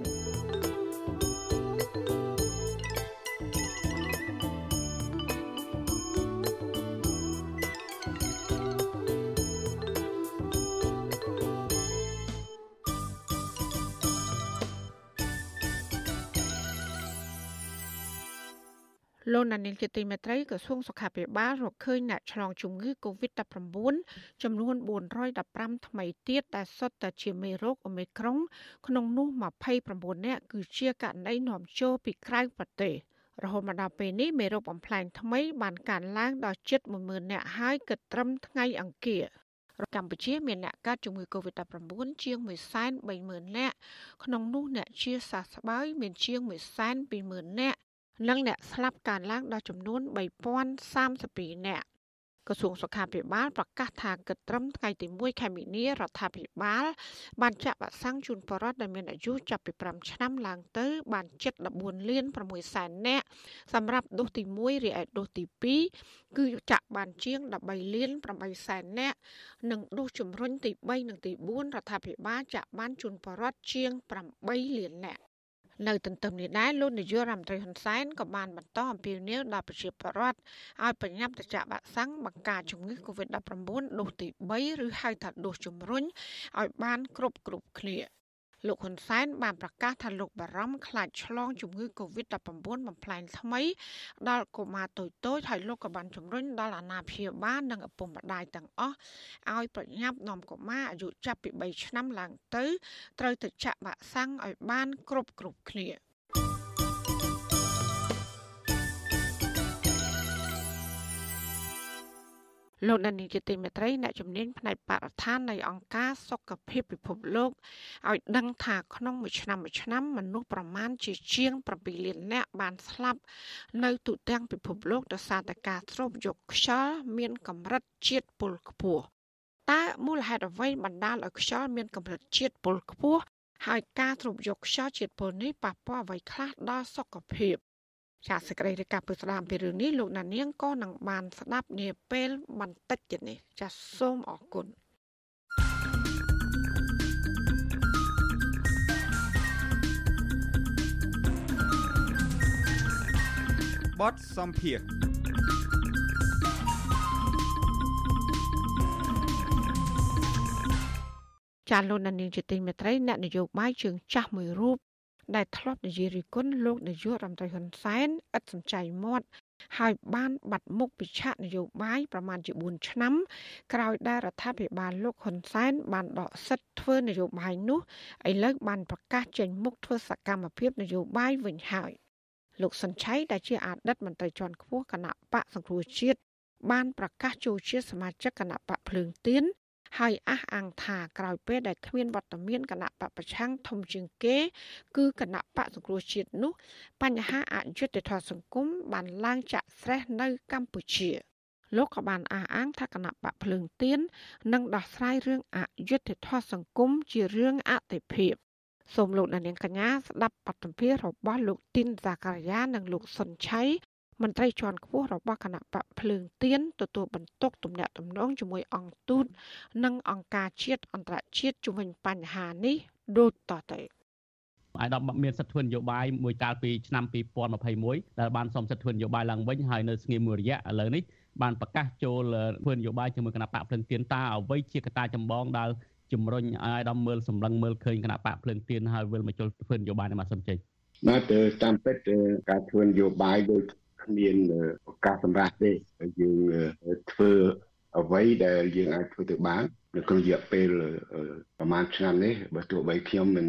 លោកណានីលជាទីមេត្រីក្រសួងសុខាភិបាលរកឃើញអ្នកឆ្លងជំងឺ Covid-19 ចំនួន415ថ្មីទៀតដែលសុទ្ធតែជាមេរោគអូមីក្រុងក្នុងនោះ29នាក់គឺជាករណីនាំចូលពីក្រៅប្រទេសរហូតមកដល់ពេលនេះមេរោគបំផ្លែងថ្មីបានកើនឡើងដល់ជិត10000នាក់ហើយគិតត្រឹមថ្ងៃអង្គារកម្ពុជាមានអ្នកកើតជំងឺ Covid-19 ជាង130,000នាក់ក្នុងនោះអ្នកជាសះស្បើយមានជាង120,000នាក់ និងអ្នកស្លាប់កើនឡើងដល់ចំនួន3032នាក់ក្រសួងសុខាភិបាលប្រកាសថាគិតត្រឹមថ្ងៃទី1ខែមីនារដ្ឋាភិបាល បានចាក់វ៉ាក់សាំងជូនប្រជាពលរដ្ឋដែលមានអាយុចាប់ពី5ឆ្នាំឡើងទៅ បានជិត14លាន6សែននាក់សម្រាប់ដូសទី1រីឯដូសទី2គឺចាក់បានជាង13លាន8សែននាក់និងដូសជំរុញទី3និងទី4រដ្ឋាភិបាលចាក់បានជូនប្រជាពលរដ្ឋជាង8លាននាក់ នៅទន្ទឹមនេះដែរលោកនាយករដ្ឋមន្ត្រីហ៊ុនសែនក៏បានបន្តអំពាវនាវដល់ប្រជាពលរដ្ឋឲ្យប្រញាប់ទៅចាក់វ៉ាក់សាំងបង្ការជំងឺ Covid-19 ដូសទី3ឬហៅថាដូសជំរុញឲ្យបានគ្រប់គ្រប់គ្នា។ លោកហ៊ុនសែនបានប្រកាសថាលោកបារម្ភខ្លាចឆ្លងជំងឺ Covid-19 បំផ្លែងថ្មី ដល់កុមារតូចៗហើយលោកក៏បានជំរុញដល់អាណាព្យាបាលនិងឪពុកម្ដាយទាំងអស់ឲ្យប្រញាប់នាំកុមារអាយុចាប់ពី3ឆ្នាំឡើងទៅត្រូវទៅចាក់វ៉ាក់សាំងឲ្យបានគ្រប់គ្រប់គ្នា។ លោកដានីជាទីមេត្រីអ្នកជំនាញផ្នែកបរិស្ថាននៃអង្គការសុខភាពពិភពលោកឲ្យដឹងថាក្នុងមួយឆ្នាំមួយឆ្នាំមនុស្សប្រមាណជាជាង7លាននាក់បានស្លាប់នៅទូទាំងពិភពលោកដោយសារតែការស្រូបយកខ្យល់មានកម្រិតជាតិពុលខ្ពស់តើមូលហេតុអ្វីបណ្ដាលឲ្យខ្យល់មានកម្រិតជាតិពុលខ្ពស់ហើយការស្រូបយកខ្យល់ជាតិពុលនេះប៉ះពាល់អ្វីខ្លះដល់សុខភាព ចាសសេចក្តីរាយការណ៍ពីស្ដាមពីរឿងនេះលោកណានៀងក៏នឹងបានស្ដាប់នាពេលបន្តិចទៀតនេះចាសសូមអរគុណបតសំភារចាលោកនាងជាទីមេត្រីអ្នកនយោបាយជើងចាស់មួយរូប ដែលធ្លាប់និយាយរិះគន់លោកនាយករដ្ឋមន្ត្រីហ៊ុនសែនឥតសំចៃមាត់ហើយបានបាត់មុខពីឆាកនយោបាយប្រមាណជា4ឆ្នាំ ក្រោយដែលរដ្ឋាភិបាលលោកហ៊ុនសែនបានដកសិទ្ធិធ្វើនយោបាយនោះឥឡូវបានប្រកាសចេញមុខធ្វើសកម្មភាពនយោបាយវិញហើយលោកសុនឆៃដែលជាអតីតមន្ត្រីជាន់ខ្ពស់គណៈបកសង្គ្រោះជាតិបានប្រកាសចូលជាសមាជិកគណៈបកភ្លើងទៀន ហើយអះអាងថាក្រោយពេលដែលគ្មានវត្តមានគណៈបពប្រឆាំងធំជាងគេ គឺគណៈបកសង្គ្រោះជាតិនោះ បញ្ហាអយុត្តិធម៌សង្គមបានឡើងចាក់ស្រេះនៅកម្ពុជាលោកក៏បានអះអាងថាគណៈបកភ្លើងទៀននឹងដោះស្រាយរឿងអយុត្តិធម៌សង្គមជារឿងអតិភិបសូមលោកអ្នកនាងកញ្ញាស្ដាប់បទសម្ភាសន៍របស់លោកទីនសាការីយ៉ានិងលោកសុនឆៃ មន្ត្រីជាន់ខ្ពស់របស់គណៈបកភ្លើងទៀនទទួលបន្ទុកទំនាក់ទំនងជាមួយអង្គទូតនិងអង្គការជាតិអន្តរជាតិជំវិញបញ្ហានេះដូចតទៅអាយដាមមានសិទ្ធិធ្វើនយោបាយមួយកាលពីឆ្នាំ2021ដែលបានសុំសិទ្ធិធ្វើនយោបាយឡើងវិញហើយនៅស្ងៀមមួយរយៈឥឡូវនេះបានប្រកាសចូលធ្វើនយោបាយជាមួយគណៈបកភ្លឹងទៀនតាអ្វីជាកត្តាចម្បងដែលជំរុញឲ្យអាយដាមមើលសម្លឹងមើលឃើញគណៈបកភ្លឹងទៀនហើយវិលមកចូលធ្វើនយោបាយនៅមកសំចេញបាទតាមពិតការធ្វើនយោបាយដោយ គ្មានឱកាសសម្រាប់ទេយើងធ្វើអ្វីដែលយើងអាចធ្វើទៅបាននៅក្នុងរយៈពេលប្រហែលឆ្នាំនេះបើទោះបីខ្ញុំមិន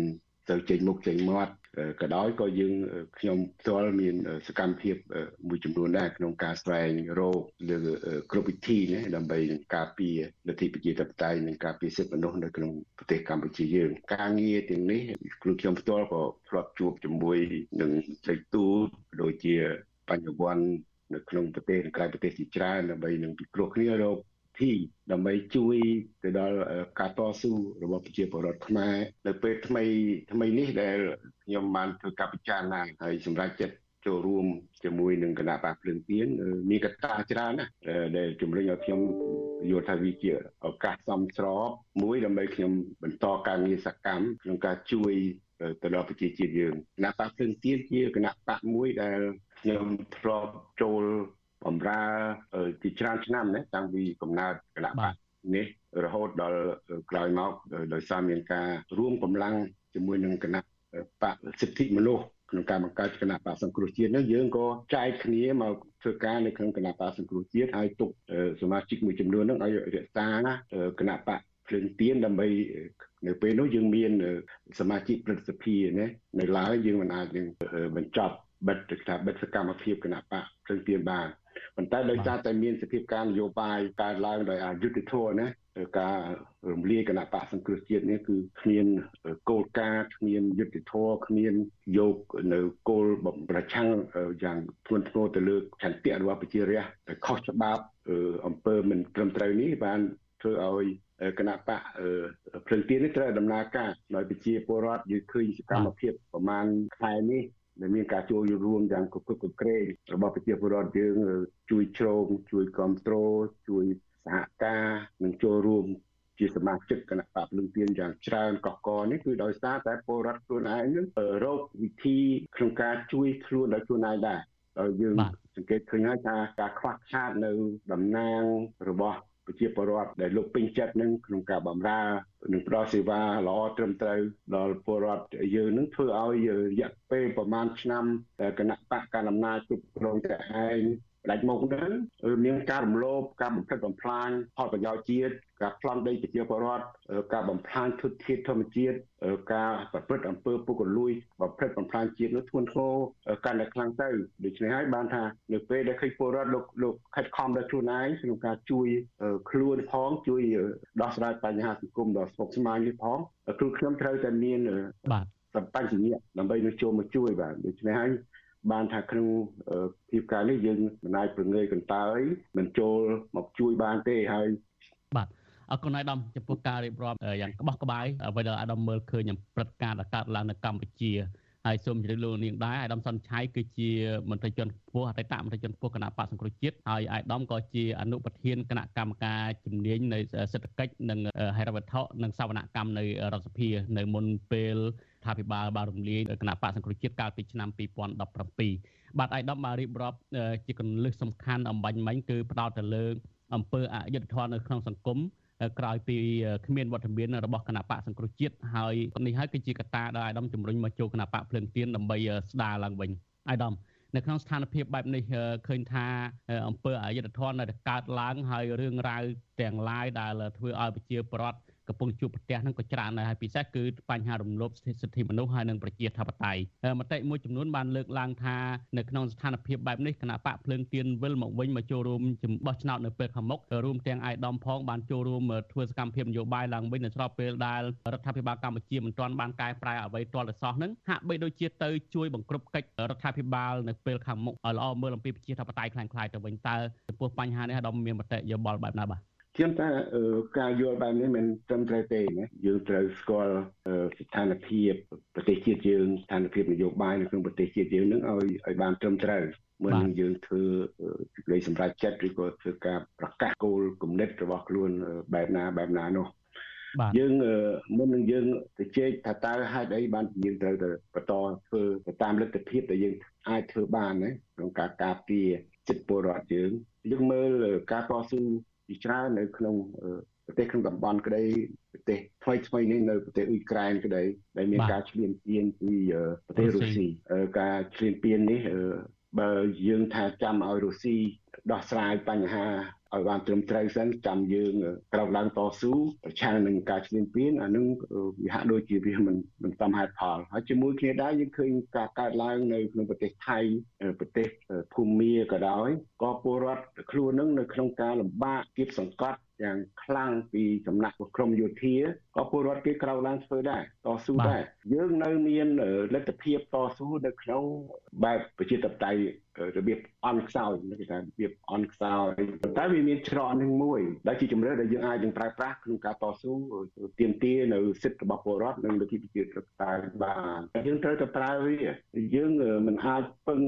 ទៅចេញមុខចេញមាត់ក៏ដោយក៏យើងខ្ញុំផ្ទាល់មានសកម្មភាពមួយចំនួនដែរក្នុងការស្វែងរកលើគ្រប់វិធីណាដើម្បីនឹងការពារលទ្ធិប្រជាធិបតេយ្យនិងការពារសិទ្ធិមនុស្សនៅក្នុងប្រទេសកម្ពុជាយើង ការងារទាំងនេះគ្រូខ្ញុំផ្ទាល់ក៏ធ្លាប់ជួបជាមួយនឹងត្រីទូតដូចជា បញ្ញវន្តនៅក្នុងប្រទេសនិងក្រៅប្រទេសជាច្រើនដើម្បីនឹងពិគ្រោះគ្នារកធីដើម្បីជួយទៅដល់ការតស៊ូរបស់ប្រជាពលរដ្ឋខ្មែរនៅពេលថ្មីថ្មីនេះដែលខ្ញុំបានធ្វើការពិចារណាហើយសម្រាប់ចិត្តចូលរួមជាមួយនឹងគណៈបកភ្លើងទៀនមានកត្តាច្រើនណាស់ដែលជំរុញឲ្យខ្ញុំយល់ថាវាជាឱកាសសមស្របមួយដើម្បីខ្ញុំបន្តការងារសកម្មក្នុងការជួយទៅដល់ប្រជាជាតិយើងគណៈបកភ្លើងទៀនជាគណៈបកមួយដែល ខ្ញុំធ្លាប់ចូលបម្រើជាច្រើនឆ្នាំណាតាំងពីកំណើតគណៈបកនេះរហូតដល់ក្រោយមកដោយសារមានការរួមកម្លាំងជាមួយនឹងគណៈបកសិទ្ធិមនុស្សក្នុងការបង្កើតគណៈបកសង្គ្រោះជាតិនោះយើងក៏ចែកគ្នាមកធ្វើការនៅក្នុងគណៈបកសង្គ្រោះជាតិហើយទុកសមាជិកមួយចំនួននោះឲ្យរក្សាគណៈបកភ្លើងទៀនដើម្បីនៅពេលនោះយើងមានសមាជិកព្រឹទ្ធសភាណានៅឡើយយើងមិនអាចនឹងបញ្ចប់ បិទថាបិទសកម្មភាពគណៈបកព្រឹងទៀនបានប៉ុន្តែដោយសារតែមានសភាពការនយោបាយកើតឡើងដោយអយុត្តិធម៌ណាការរំលាយគណៈបកសង្គ្រោះជាតិនេះគឺគ្មានគោលការណ៍គ្មានយុត្តិធម៌គ្មានយកនៅគោលបំប្រឆាំងយ៉ាងធ្ងន់ធ្ងរទៅលើឆន្ទៈរបស់ប្រជារាស្ត្រដែលខុសច្បាប់អំពើមិនត្រឹមត្រូវនេះបានធ្វើឲ្យគណៈបកភ្លឹងទៀននេះត្រូវដំណើរការដោយប្រជាពលរដ្ឋយើងឃើញសកម្មភាពប្រមាណខែនេះ ដែលមានការចូលរួមយ៉ាងគគុកក្រែងរបស់ប្រជាពលរដ្ឋយើងជួយជ្រោមជួយគ្រប់គ្រងជួយសហការនិងចូលរួមជាសមាជិកគណៈបកភ្លឹងទៀនយ៉ាងច្រើនកកកនេះគឺដោយសារតែពលរដ្ឋខ្លួនឯងនឹងរកវិធីក្នុងការជួយខ្លួនដោយខ្លួនឯងដែរដោយយើងសង្កេតឃើញហើយថាការខ្វះខាតនៅតំណាងរបស់ ប្រជាពលរដ្ឋដែលលោកពេញចិត្តនឹងក្នុងការបម្រើនិងផ្ដល់សេវាល្អត្រឹមត្រូវដល់ពលរដ្ឋយើងនឹងធ្វើឲ្យរយៈពេលប្រហែលឆ្នាំតែគណៈបកកណ្ដាលអំណាចគ្រប់គ្រងតែឯង ផ្ដាច់មុខហ្នឹងមានការរំលោភការបំផ្លិចបំផ្លាញផលប្រយោជន៍ជាតិការប្លន់ដីប្រជាពលរដ្ឋការបំផ្លាញធនធានធម្មជាតិការប្រព្រឹត្តអំពើពុករលួយបំផ្លិចបំផ្លាញជាតិនោះធ្ងន់ធ្ងរកាន់តែខ្លាំងទៅដូច្នេះហើយបានថានៅពេលដែលឃើញពលរដ្ឋលោកលោកខិតខំដោយខ្លួនឯងក្នុងការជួយខ្លួនផងជួយដោះស្រាយបញ្ហាសង្គមដ៏ស្មុគស្មាញនេះផងគ្រូខ្ញុំត្រូវតែមានបាទសម្បញ្ញៈដើម្បីនឹងចូលមកជួយបាទដូច្នេះហើយ បានថាក្នុងភាពការនេះយើងមិនអាចប្រងើយកន្តើយមិនចូលមកជួយបានទេហើយបាទអរគុណអាយដាមចំពោះការរៀបរាប់យ៉ាងក្បោះក្បាយអ្វីដែលអាយដាមមើលឃើញព្រឹត្តិការណ៍ដែលកើតឡើងនៅកម្ពុជា ហើយសូមជម្រាបលោកនាងដែរអាយដាមសុនឆៃគឺជាមន្ត្រីជាន់ខ្ពស់អតីតមន្ត្រីជាន់ខ្ពស់គណៈបកសង្គ្រោះជាតិហើយអាយដាមក៏ជាអនុប្រធានគណៈកម្មការជំនាញនៅសេដ្ឋកិច្ចនិងហិរញ្ញវត្ថុនិងសវនកម្មនៅរដ្ឋសភានៅមុនពេលថាភិបាលបានរំលាយគណៈបកសង្គ្រោះជាតិកាលពីឆ្នាំ2017បាទអាយដាមបានរៀបរាប់ជាកលឹះសំខាន់អំបញ្ញមិញគឺផ្ដោតទៅលើអំពើអយុត្តិធម៌នៅក្នុងសង្គម ក្រោយពីគ្មានវត្តមានរបស់គណៈបកសង្គ្រោះជាតិហើយនេះហើយគឺជាកត្តាដែលអាដាមជំរុញមកចូលគណៈបកភ្លើងទៀនដើម្បីស្ដារឡើងវិញអាដាមនៅក្នុងស្ថានភាពបែបនេះឃើញថាអង្គើអយុធធននៅតែកើតឡើងហើយរឿងរ៉ាវទាំងឡាយដែលធ្វើឲ្យប្រជាពលរដ្ឋ កំពុងជួបប្រទះនឹងក៏ច្រើនដែរហើយពិសេសគឺបញ្ហារំលោភសិទ្ធិមនុស្សហើយនិងប្រជាធិបតេយ្យមតិមួយចំនួនបានលើកឡើងថានៅក្នុងស្ថានភាពបែបនេះគណៈបកភ្លើងទៀនវិលមកវិញមកចូលរួមបោះឆ្នោតនៅពេលខាងមុខរួមទាំងអាយដាមផងបានចូលរួមធ្វើសកម្មភាពនយោបាយឡើងវិញនៅស្របពេលដែលរដ្ឋាភិបាលកម្ពុជាមិនទាន់បានកែប្រែអ្វីទាល់តែសោះនឹងហាក់បីដូចជាទៅជួយបង្ក្រប់កិច្ចរដ្ឋាភិបាលនៅពេលខាងមុខឲ្យល្អមើលអំពីប្រជាធិបតេយ្យខ្លាំងខ្លាយទៅវិញតើចំពោះបញ្ហានេះអាដាមមានមតិយោបល់បែបណាបាទ ខ្ញុំថាការយល់បែបនេះមិនត្រឹមត្រូវទេណាយើងត្រូវស្គាល់ស្ថានភាពប្រទេសជាតិយើងស្ថានភាពនយោបាយនៅក្នុងប្រទេសជាតិយើងនឹងឲ្យឲ្យបានត្រឹមត្រូវមុននឹងយើងធ្វើសេចក្តីសម្រេចចិត្តឬក៏ធ្វើការប្រកាសគោលគំនិតរបស់ខ្លួនបែបណាបែបណានោះយើងមុននឹងយើងទៅជែកថាតើហេតុអីបានយើងត្រូវទៅបន្តធ្វើទៅតាមលទ្ធភាពដែលយើងអាចធ្វើបានណាក្នុងការការពារសិទ្ធិពលរដ្ឋយើងយើងមើលការតស៊ូ ជាច្រើននៅក្នុងប្រទេសក្នុងតំបន់ក្តីប្រទេសថ្មីថ្មីនេះនៅប្រទេសអ៊ុយក្រែនក្តីដែលមានការឈ្លានពានពីប្រទេសរុស្ស៊ីការឈ្លានពាននេះ បើយើងថាចាំឲ្យរុស្ស៊ីដោះស្រាយបញ្ហាឲ្យបានត្រឹមត្រូវសិនចាំយើងក្រោកឡើងតស៊ូប្រឆាំងនឹងការឈ្លានពានអានឹងវាហាក់ដូចជាវាមិនមិនសមហេតុផលហើយជាមួយគ្នាដែរយើងឃើញការកើតឡើងនៅក្នុងប្រទេសថៃប្រទេសភូមាក៏ដោយក៏ពលរដ្ឋខ្លួននឹងនៅក្នុងការលំបាកគៀបសង្កត់ យ៉ាងខ្លាំងពីសំណាក់ក្រមយោធាក៏ពលរដ្ឋគេក្រោកឡើងធ្វើដែរតស៊ូដែរយើងនៅមានលទ្ធភាពតស៊ូនៅក្នុងបែបប្រជាធិបតេយ្យរបៀបអន់ខ្សោយគេថារបៀបអន់ខ្សោយប៉ុន្តែវាមានច្រកនឹងមួយដែលជាជំរឿដែលយើងអាចនឹងប្រើប្រាស់ក្នុងការតស៊ូទាមទារនៅសិទ្ធិរបស់ពលរដ្ឋនិងលទ្ធិប្រជាធិបតេយ្យបានតែយើងត្រូវតែប្រើវាយើងមិនអាចពឹង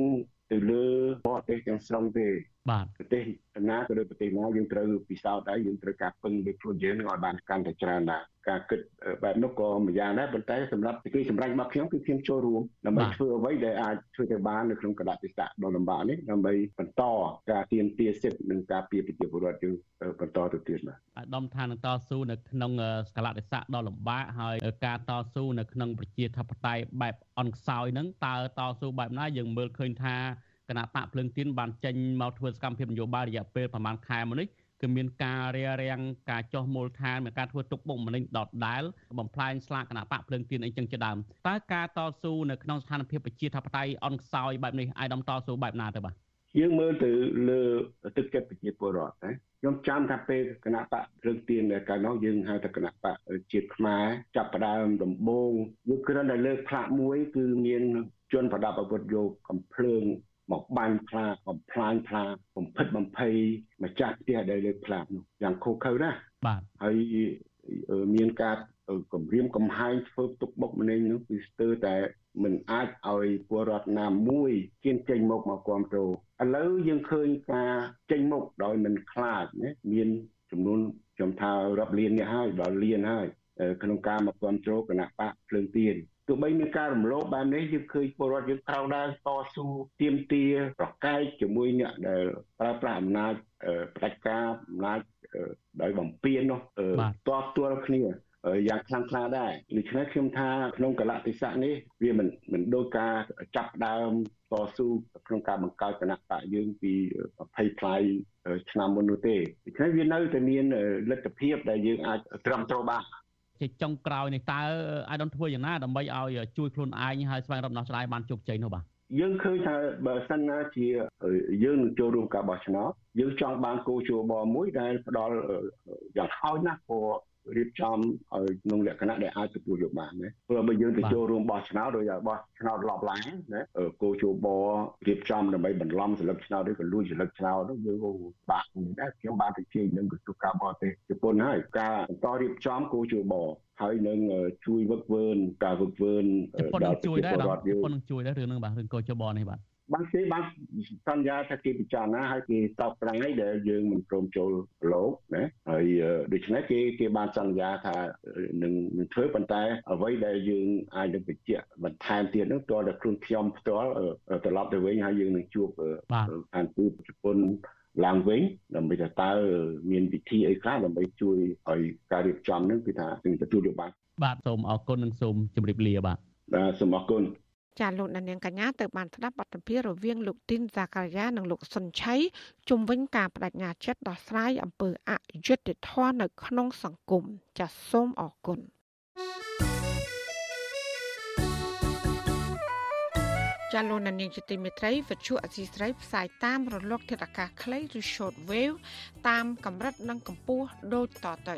ទៅលើបរទេសទាំងស្រុងទេ បាទប្រទេសណាក៏ដូចប្រទេសណាយើងត្រូវពិសោធន៍ដែរយើងត្រូវការពឹងលើខ្លួនយើងនឹងឲ្យបានកាន់តែច្រើនដែរការគិតបែបនោះក៏ម្យ៉ាងដែរប៉ុន្តែសម្រាប់សេចក្តីសម្រេចរបស់ខ្ញុំគឺខ្ញុំចូលរួមដើម្បីធ្វើអ្វីដែលអាចធ្វើទៅបាននៅក្នុងកលៈទេសៈដ៏លំបាកនេះដើម្បីបន្តការទាមទារសិទ្ធិនិងការពារប្រជាពលរដ្ឋយើងបន្តទៅទៀតបាទអាដាមថានឹងតស៊ូនៅក្នុងកលៈទេសៈដ៏លំបាកហើយការតស៊ូនៅក្នុងប្រជាធិបតេយ្យបែបអន់ខ្សោយហ្នឹងតើតស៊ូបែបណាយើងមើលឃើញថា គណៈបកភ្លើងទៀនបានចេញមកធ្វើសកម្មភាពនយោបាយរយៈពេលប្រហែលខែមកនេះគឺមានការរារាំងការចោះមូលដ្ឋានមានការធ្វើទុកបុកម្នេញដដែលបំផ្លាញស្លាកគណៈបកភ្លើងទៀនអីចឹងជាដើមតើការតស៊ូនៅក្នុងស្ថានភាពប្រជាធិបតេយ្យអន់ខ្សោយបែបនេះអាយដាមតស៊ូបែបណាទៅបាទយើងមើលទៅលើទឹកចិត្តប្រជាពលរដ្ឋណាខ្ញុំចាំថាពេលគណៈបកភ្លើងទៀនកាលនោះយើងហៅថាគណៈបកជាតិខ្មែរចាប់ផ្ដើមដំបូងយើងគ្រាន់តែលើកផ្លាកមួយ គឺមានជនប្រដាប់អាវុធយកកំភ្លើង មកបាញ់ផ្លាកបំផ្លាញផ្លាកបំផិតបំភ័យម្ចាស់ផ្ទះដែលលើកផ្លាកនោះយ៉ាងខុសខើណាបាទហើយមានការគម្រាមកំហែងធ្វើទុកបុកម្នេញនោះគឺស្ទើរតែមិនអាចឲ្យពលរដ្ឋណាមួយជៀនចេញមកមកគ្រប់គ្រងឥឡូវយើងឃើញការចេញមកដោយមិនខ្លាចណាមានចំនួនខ្ញុំថារាប់លាននេះហើយដល់លានហើយក្នុងការមកគ្រប់គ្រងគណៈបកភ្លើងទៀន ទោះបីមានការរំលោភបែបនេះយើងឃើញពលរដ្ឋយើងក្រោកឡើងតស៊ូទាមទារប្រកែកជាមួយអ្នកដែលប្រើប្រាស់អំណាចផ្ដាច់ការអំណាចដោយបំពេញនោះតទល់គ្នាយ៉ាងខ្លាំងក្លាដែរដូច្នេះខ្ញុំថាក្នុងកលៈទេសៈនេះវាមិនមិនដូចការចាប់ដើមតស៊ូក្នុងការបង្កើតគណៈបកយើងពី20ផ្លៃឆ្នាំមុននោះទេដូច្នេះវានៅតែមានលទ្ធភាពដែលយើងអាចត្រឹមត្រូវបាន ជាចុងក្រោយនេះតើអាយដុនធ្វើយ៉ាងណាដើម្បីឲ្យជួយខ្លួនឯងហើយស្វែងរកដំណោះស្រាយបានជោគជ័យនោះបាទយើងឃើញថាបើសិនណាជាយើងនឹងចូលរួមការបោះឆ្នោតយើងចង់បានគោលជួបមួយដែលផ្ដល់យ៉ាងហោចណាស់ព្រោះ រៀបចំឲ្យក្នុងលក្ខណៈដែលអាចទទួលយកបានណាព្រោះបើយើងទៅចូលរួមបោះឆ្នោតដោយបោះឆ្នោតឡប់ឡានណាគោជបរៀបចំដើម្បីបន្លំសិលឹកឆ្នោតឬក៏លួចសិលឹកឆ្នោតនោះយើងក៏បាក់ដែរខ្ញុំបានទៅជែកនឹងក្រសួងការបរទេសជប៉ុនហើយការបន្តរៀបចំគោជបហើយនឹងជួយវឹកវើការវឹកវើដល់ជួយដែរជប៉ុននឹងជួយដែររឿងនឹងបាទរឿងកោជបនេះបាទ បានគេបានសន្យាថាគេពិចារណាហើយគេតបត្រង់ហើយដែលយើងមិនព្រមចូលលោកណាហើយដូច្នេះគេគេបានសន្យាថានឹងនឹងធ្វើប៉ុន្តែអ្វីដែលយើងអាចនឹងបញ្ជាក់បន្ថែមទៀតនោះតើដល់ខ្លួនខ្ញុំផ្ទាល់ត្រឡប់ទៅវិញហើយយើងនឹងជួបអានទូតជប៉ុនឡើងវិញដើម្បីថាតើមានវិធីអីខ្លះដើម្បីជួយឲ្យការរៀបចំនឹងគឺថានឹងទទួលយកបានបាទសូមអរគុណនិងសូមជម្រាបលាបាទបាទសូមអរគុណ ចាលោកនាងកញ្ញាទៅបានស្ដាប់បទសម្ភាសន៍រវាងលោកទីនសាការីយ៉ានិងលោកសុនឆៃជុំវិញការបដិញ្ញាចិត្តដោះស្រាយអំពើអយុត្តិធម៌នៅក្នុងសង្គមចាសសូមអរគុណចាលោកនាងជាទីមេត្រីវិទ្យុអសីស្រីផ្សាយតាមរលកធាតុអាកាសខ្លីឬ short wave តាមកម្រិតនិងកម្ពស់ដូចតទៅ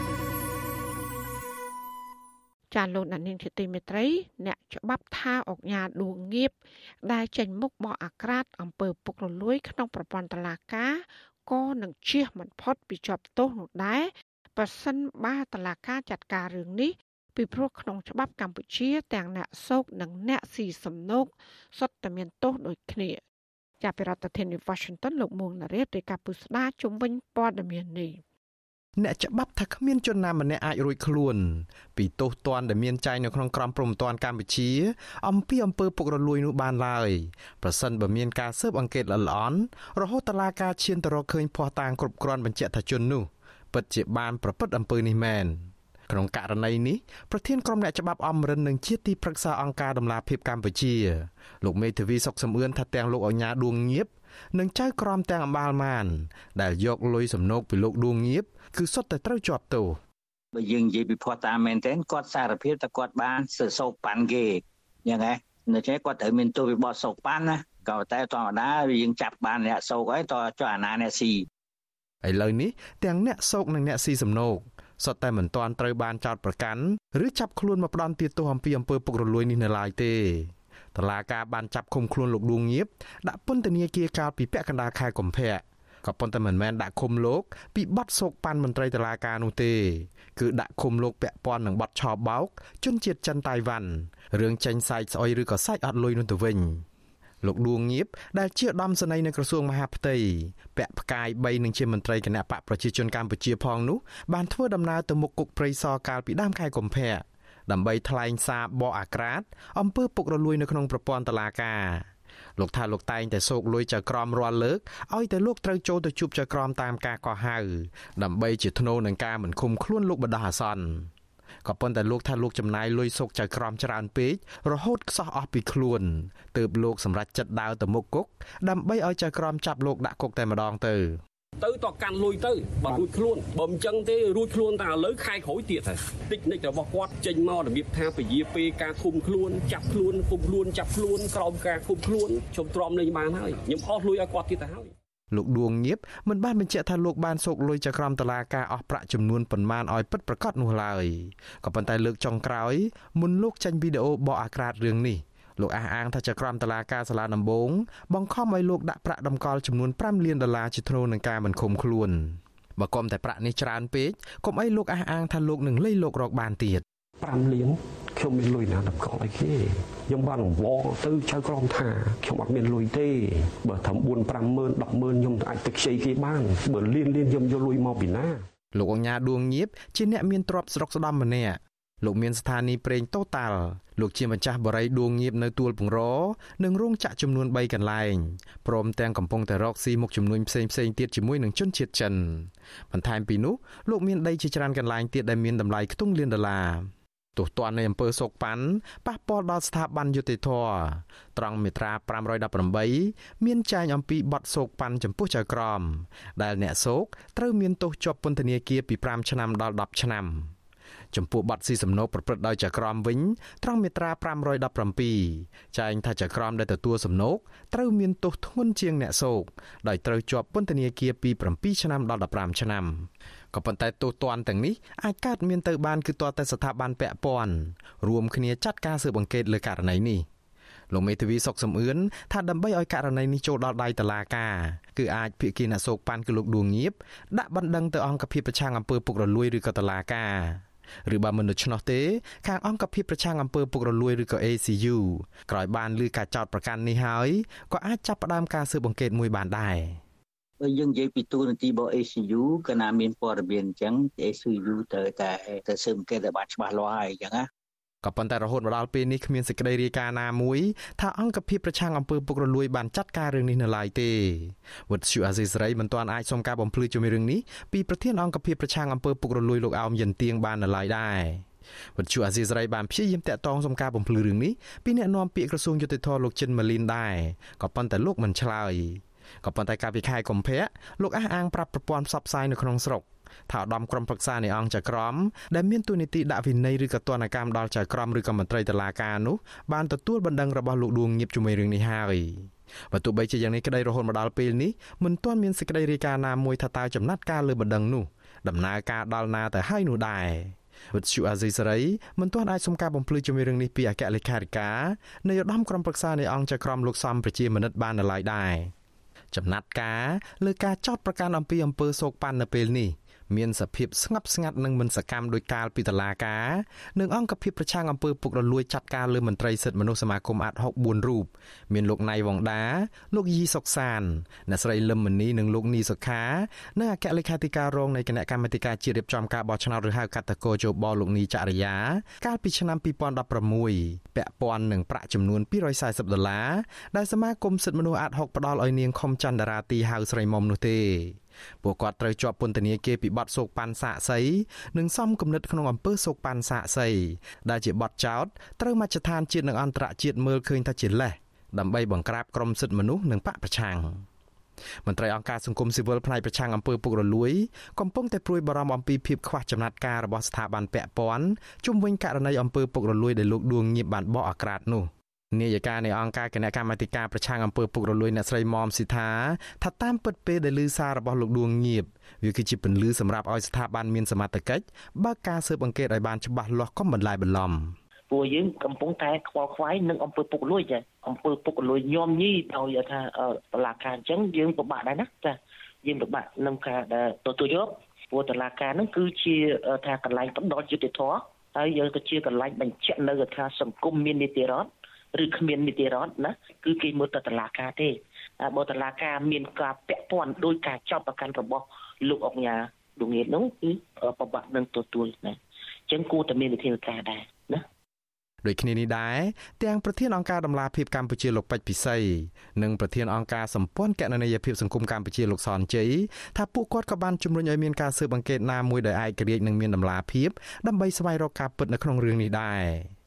ចាលោកដានីងជាទីមេត្រី អ្នកច្បាប់ថាអុកញ៉ាដួងងៀបដែលចេញមុខបកអាក្រាតអំពើពុករលួយ ក្នុងប្រព័ន្ធតុលាការក៏នឹងជៀសមិនផុតពីជាប់ទោសនោះដែរបើសិនបើតុលាការចាត់ការរឿងនេះពីព្រោះក្នុងច្បាប់កម្ពុជា ទាំងអ្នកសោកនិងអ្នកស៊ីសំណូកសុទ្ធតែមានទោសដូចគ្នា ចាប់ពីរដ្ឋធានី Washington លោកមួងណារ៉េតរាយការណ៍ពុស្ដាជំវិញព័ត៌មាននេះ អ្នកច្បាប់ថាគ្មានជនណាម្នាក់អាចរួចខ្លួន ពីទោសទណ្ឌដែលមានចែងនៅក្នុងក្រមព្រហ្មទណ្ឌកម្ពុជា អំពីអំពើពុករលួយនោះបានឡើយប្រសិនបើមានការស៊ើបអង្កេតល្អិតល្អន់រហូតតឡាការឈានទៅរកឃើញភ័ស្តុតាងគ្រប់គ្រាន់បញ្ជាក់ថាជននោះពិតជាបានប្រព្រឹត្តអំពើនេះមែនក្នុងករណីនេះប្រធានក្រុមអ្នកច្បាប់អមរិននឹងជាទីប្រឹក្សាអង្គការដំឡាភិបកម្ពុជាលោកមេធាវីសុកសំអឿនថាទាំងលោកអញ្ញាដួងងៀប និងចៅក្រមទាំងអម្បាលម៉ាន ដែលយកលុយសំណូកពីលោកដួងងៀបគឺសុទ្ធតែត្រូវជាប់ទោសបើយើងនិយាយពីភ័ស្តុតាងមែនទែនគាត់សារភាពថាគាត់បានសើសោកប៉ាន់គេយ៉ាងណានៅចេះគាត់ត្រូវមានទោសពីបទសោកប៉ាន់ណាក៏តែធម្មតាយើងចាប់បានអ្នកសោកហើយតចុះអាណាអ្នកស៊ីឥឡូវនេះទាំងអ្នកសោកនិងអ្នកស៊ីសំណូកសុទ្ធតែមិនទាន់ត្រូវបានចោទប្រកាន់ឬចាប់ខ្លួនមកផ្ដន់ទាទោសអំពីអំពើពុករលួយនេះនៅឡើយទេ តឡាការបានចាប់ឃុំខ្លួនលោកដួងងៀបដាក់ពន្ធនាគារកាលពីពាក់កណ្ដាលខែកុម្ភៈក៏ប៉ុន្តែមិនមែនដាក់ឃុំលោកពីបទសោកប៉ាន់មន្ត្រីតឡាការនោះទេគឺដាក់ឃុំលោកពាក់ព័ន្ធនឹងបទឆោបោកជនជាតិចិនតៃវ៉ាន់រឿងចេញសាច់ស្អុយឬក៏សាច់អត់លុយនោះទៅវិញលោកដួងងៀបដែលជាឧត្តមសេនីយ៍នៅក្រសួងមហាផ្ទៃពាក់ផ្កាយ3នឹងជាមន្ត្រីគណៈបកប្រជាជនកម្ពុជាផងនោះបានធ្វើដំណើរទៅមុខគុកព្រៃសរកាលពីដើមខែកុម្ភៈ ដើម្បីថ្លែងសារបកអាក្រាតអំពើពុករលួយនៅក្នុងប្រព័ន្ធតុលាការលោកថាលោកតែងតែសោកលួយចៅក្រមរាល់លើកឲ្យតែលោកត្រូវចូលទៅជួបចៅក្រមតាមការកោះហៅដើម្បីជាធ្នូនឹងការមិនឃុំខ្លួនលោកបដាអាសន្នក៏ប៉ុន្តែលោកថាលោកចំណាយលុយសោកចៅក្រមច្រើនពេករហូតខ្សោះអស់ពីខ្លួនទើបលោកសម្រេចចិត្តដើរទៅមុខគុកដើម្បីឲ្យចៅក្រមចាប់លោកដាក់គុកតែម្ដងទៅ ទៅតកាន់លុយទៅបើរួចខ្លួនបើមិនចឹងទេរួចខ្លួនតែឥឡូវខែក្រោយទៀតហើយតិចនិចរបស់គាត់ចេញមករបៀបថាពជាពេលការឃុំខ្លួនចាប់ខ្លួនឃុំខ្លួនចាប់ខ្លួនក្រោមការឃុំខ្លួនជុំទ្រាំលេងបានហើយខ្ញុំអស់លុយឲ្យគាត់ទៀតទៅហើយលោកដួងងៀបមិនបានបញ្ជាក់ថាលោកបានសោកលុយចក្រមតឡាការអស់ប្រាក់ចំនួនប៉ុន្មានឲ្យពិតប្រាកដនោះឡើយក៏ប៉ុន្តែលើកចុងក្រោយមុនលោកចេញវីដេអូបកអាក្រាតរឿងនេះ លោកអះអាងថាចក្រមតឡាការសាលាដំបងបង្ខំឲ្យលោកដាក់ប្រាក់តម្កល់ចំនួន5លានដុល្លារជាធ្នូនឹងការមិនឃុំខ្លួនបើគុំតែប្រាក់នេះច្រើនពេកកុំអីលោកអះអាងថាលោកនឹងលៃលោករកបានទៀត5លានខ្ញុំមានលុយណាតម្កល់ឲ្យគេខ្ញុំបានអង្វរទៅចៅក្រមថាខ្ញុំអត់មានលុយទេបើថា4 5ម៉ឺន10ម៉ឺនខ្ញុំអាចទៅខ្ចីគេបានបើលៀនលៀនខ្ញុំយកលុយមកពីណាលោកអញ្ញាដួងញៀបជាអ្នកមានទ្រព្យស្រុកស្ដំម្នាក់ លោកមានស្ថានីយ៍ប្រេងតូតាល់លោកជាម្ចាស់បរិយដួងងៀបនៅទួលពងរនិងរោងចក្រចំនួន3កន្លែងព្រមទាំងកំពុងតែរកស៊ីមុខចំនួនផ្សេងផ្សេងទៀតជាមួយនឹងជនជាតិចិនបន្ថែមពីនោះលោកមានដីជាច្រើនកន្លែងទៀតដែលមានតម្លៃខ្ទង់លានដុល្លារទោះទាន់នៃអំពើសោកប៉ាន់ប៉ះពាល់ដល់ស្ថាប័នយុតិធធត្រង់មាត្រា518មានចែងអំពីបទសោកប៉ាន់ចំពោះចៅក្រមដែលអ្នកសោកត្រូវមានទោសជាប់ពន្ធនាគារពី5ឆ្នាំដល់10ឆ្នាំ ចំពោះបទស៊ីសំណូកប្រព្រឹត្តដោយចក្រមវិញត្រង់មាត្រា517ចែងថាចក្រមដែលទទួលសំណូកត្រូវមានទោសធ្ងន់ជាងអ្នកសោកដោយត្រូវជាប់ពន្ធនាគារពី7ឆ្នាំដល់15ឆ្នាំក៏ប៉ុន្តែទោសទណ្ឌទាំងនេះអាចកើតមានទៅបានគឺទាល់តែស្ថាប័នពាក់ព័ន្ធរួមគ្នាចាត់ការស៊ើបអង្កេតលើករណីនេះលោកមេធាវីសុកសំអឿនថាដើម្បីឲ្យករណីនេះចូលដល់ដៃតុលាការគឺអាចភាគីអ្នកសោកប៉ាន់គឺលោកដួងងៀបដាក់បណ្ដឹងទៅអង្គភាពប្រឆាំងអំពើពុករលួយឬក៏តុលាការ ឬបើមិនដូច្នោះទេខាងអង្គភាពប្រឆាំងអំពើពុករលួយឬក៏ ACU ក្រោយបានលើការចោទប្រកាន់នេះហើយក៏អាចចាប់ផ្ដើមការស៊ើបអង្កេតមួយបានដែរបើយើងនិយាយពីទូនាទីរបស់ ACU កាលណាមានព័ត៌មានអញ្ចឹង ACU ត្រូវតែទៅស៊ើបអង្កេតឲ្យបានច្បាស់លាស់ហើយអញ្ចឹងណា ក៏ប៉ុន្តែរហូតមកដល់ពេលនេះគ្មានសេចក្តីរាយការណ៍ណាមួយថាអង្គភាពប្រឆាំងអំពើពុករលួយបានចាត់ការរឿងនេះនៅឡើយទេវុទ្ធុអាស៊ីសេរីមិនទាន់អាចសុំការបំភ្លឺជាមួយរឿងនេះពីប្រធានអង្គភាពប្រឆាំងអំពើពុករលួយលោកអោមយិនទៀងបាននៅឡើយដែរវិទ្យុអាស៊ីសេរីបានព្យាយាមតាក់ទងសុំការបំភ្លឺរឿងនេះពីអ្នកនាំពាក្យក្រសួងយុតិធធលោកចិនម៉ាលីនដែរក៏ប៉ុន្តែលោកមិនឆ្លើយក៏ប៉ុន្តែកាលពីខែកុម្ភៈលោកអះអាងប្រាប់ប្រព័ន្ធផ្សព្វផ្សាយនៅក្នុងស្រុក ថាឧត្តមក្រុមប្រឹក្សានៃអង្គចក្រមដែលមានទូនីតិដាក់វិន័យឬក៏ទណ្ឌកម្មដល់ចក្រមឬក៏មន្ត្រីតុលាការនោះបានទទួលបណ្ដឹងរបស់លោកដួងញៀបជាមួយរឿងនេះហើយបើទោះបីជាយ៉ាងនេះក្តីរហូតមកដល់ពេលនេះមិនទាន់មានសេចក្តីរាយការណ៍ណាមួយថាតើចំណាត់ការលើបណ្ដឹងនោះដំណើរការដល់ណាទៅហើយនោះដែរវិទ្យុអាស៊ីសេរីមិនទាន់អាចសុំការបំភ្លឺជាមួយរឿងនេះពីអគ្គលេខាធិការនៃឧត្តមក្រុមប្រឹក្សានៃអង្គចក្រមលោកសំប្រជាមនិតបាននៅឡើយដែរចំណាត់ការលើការចោទប្រកាន់អំពីអំពើសោកប៉ាន់នៅពេលនេះ មានសភាពស្ងប់ស្ងាត់និងមិនសកម្មដោយកាលពីតឡាការនិងអង្គភាពប្រឆាំងអំពើពុករលួយចាត់ការលើមន្ត្រីសិទ្ធិមនុស្សសមាគមអាត់ហុក4រូបមានលោកណៃវងដាលោកយីសុកសានអ្នកស្រីលឹមមនីនិងលោកនីសុខានិងអគ្គលេខាធិការរងនៃគណៈកម្មាធិការជាតិរៀបចំការបោះឆ្នោតឬហៅកាត់តកោជបលោកនីចរិយាកាលពីឆ្នាំ2016ពាក់ព័ន្ធនឹងប្រាក់ចំនួន240ដុល្លារដែលសមាគមសិទ្ធិមនុស្សអាត់ហុកផ្ដល់ឲ្យនាងខំចន្ទរាទីហៅស្រីមុំនោះទេពួកគាត់ត្រូវជាប់ពន្ធនាគារពីបទសោកប៉ាន់សាកសីនិងសំគំនិតក្នុងអំពើសោកប៉ាន់សាកសីដែលជាបទចោទត្រូវមជ្ឈដ្ឋានជាតិនិងអន្តរជាតិមើលឃើញថាជាលេសដើម្បីបង្ក្រាបក្រុមសិទ្ធិមនុស្សនិងបកប្រឆាំងមន្ត្រីអង្គការសង្គមស៊ីវិលផ្នែកប្រឆាំងអំពើពុករលួយកំពុងតែព្រួយបារម្ភអំពីភាពខ្វះចំណាត់ការរបស់ស្ថាប័នពាក់ព័ន្ធជុំវិញករណីអំពើពុករលួយដែលលោកដួងញៀបបានបកអាក្រាតនោះ។ នាយិកានៃអង្គការគណៈកម្មាធិការប្រឆាំងអំពើពុករលួយអ្នកស្រីមុំស៊ីថាថាតាមពិតពេលដែលឮសាររបស់លោកដួងងៀបវាគឺជាពន្លឺសម្រាប់ឲ្យស្ថាប័នមានសមត្ថកិច្ចបើកការស៊ើបអង្កេតឲ្យបានច្បាស់លាស់កុំបន្លាយបន្លំពួកយើងកំពុងតែខ្វល់ខ្វាយនឹងអំពើពុករលួយចាអំពើពុករលួយញោមញីដោយថាតឡាការអញ្ចឹងយើងពិបាកដែរណាចាយើងពិបាកនឹងការដែលទទួលយកព្រោះតឡាការហ្នឹងគឺជាថាកន្លែងផ្ដល់យុត្តិធម៌ហើយយើងក៏ជាកន្លែងបញ្ជាក់នៅថាសង្គមមាននីតិរដ្ឋ ឬគ្មាននីតិរដ្ឋណាគឺគេមើលទៅតឡាការទេបើតឡាការមានការពាក់ព័ន្ធដោយការចាប់ប្រកាន់របស់លោកអុកញ៉ាដងៀតនោះគឺប្របាក់នឹងទទួលណាអញ្ចឹងគួរតែមានវិធានការដែរណាដូចគ្នានេះដែរទាំងប្រធានអង្គការដំឡាភិបកម្ពុជាលោកពេជ្រពិសីនិងប្រធានអង្គការសម្ព័ន្ធកណន័យភាពសង្គមកម្ពុជាលោកសនជ័យថាពួកគាត់ក៏បានជំរុញឲ្យមានការស៊ើបអង្កេតណាមួយដោយឯករាជ្យនិងមានដំឡាភិបដើម្បីស្វែងរកការពិតនៅក្នុងរឿងនេះដែរ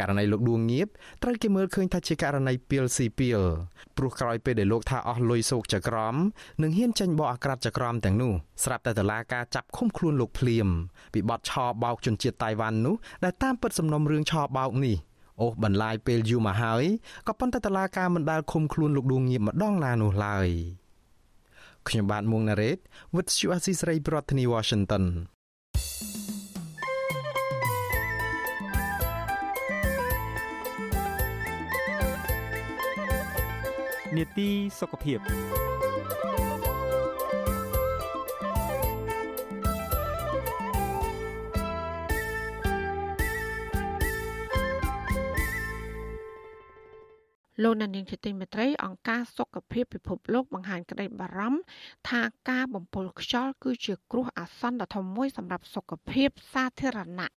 ករណីលោកដួងងៀបត្រូវគេមើលឃើញថាជាករណីពីលស៊ីពីលព្រោះក្រោយពេលដែលលោកថាអស់លុយសោកចក្រមនិងហ៊ានចេញបកអាក្រាតចក្រមទាំងនោះស្រាប់តែតឡាការចាប់ឃុំខ្លួនលោកភ្លាមពីបទឆោបោកជនជាតិតៃវ៉ាន់នោះដែលតាមពិតសំណុំរឿងឆោបោកនេះអូសបន្លាយពេលយូរមកហើយក៏ប៉ុន្តែតឡាការមិនដែលឃុំខ្លួនលោកដួងងៀបម្ដងណានោះឡើយខ្ញុំបាទមួងណារ៉េត With you Asis Ray ប្រធានាទី Washington នេតិសុខភាពលោកនានីជាទីមេត្រីអង្គការសុខភាពពិភពលោកបង្ហាញក្តីបារម្ភថាការបំពុលខ្យល់គឺជាគ្រោះអាសន្នដ៏ធំមួយសម្រាប់សុខភាពសាធារណៈ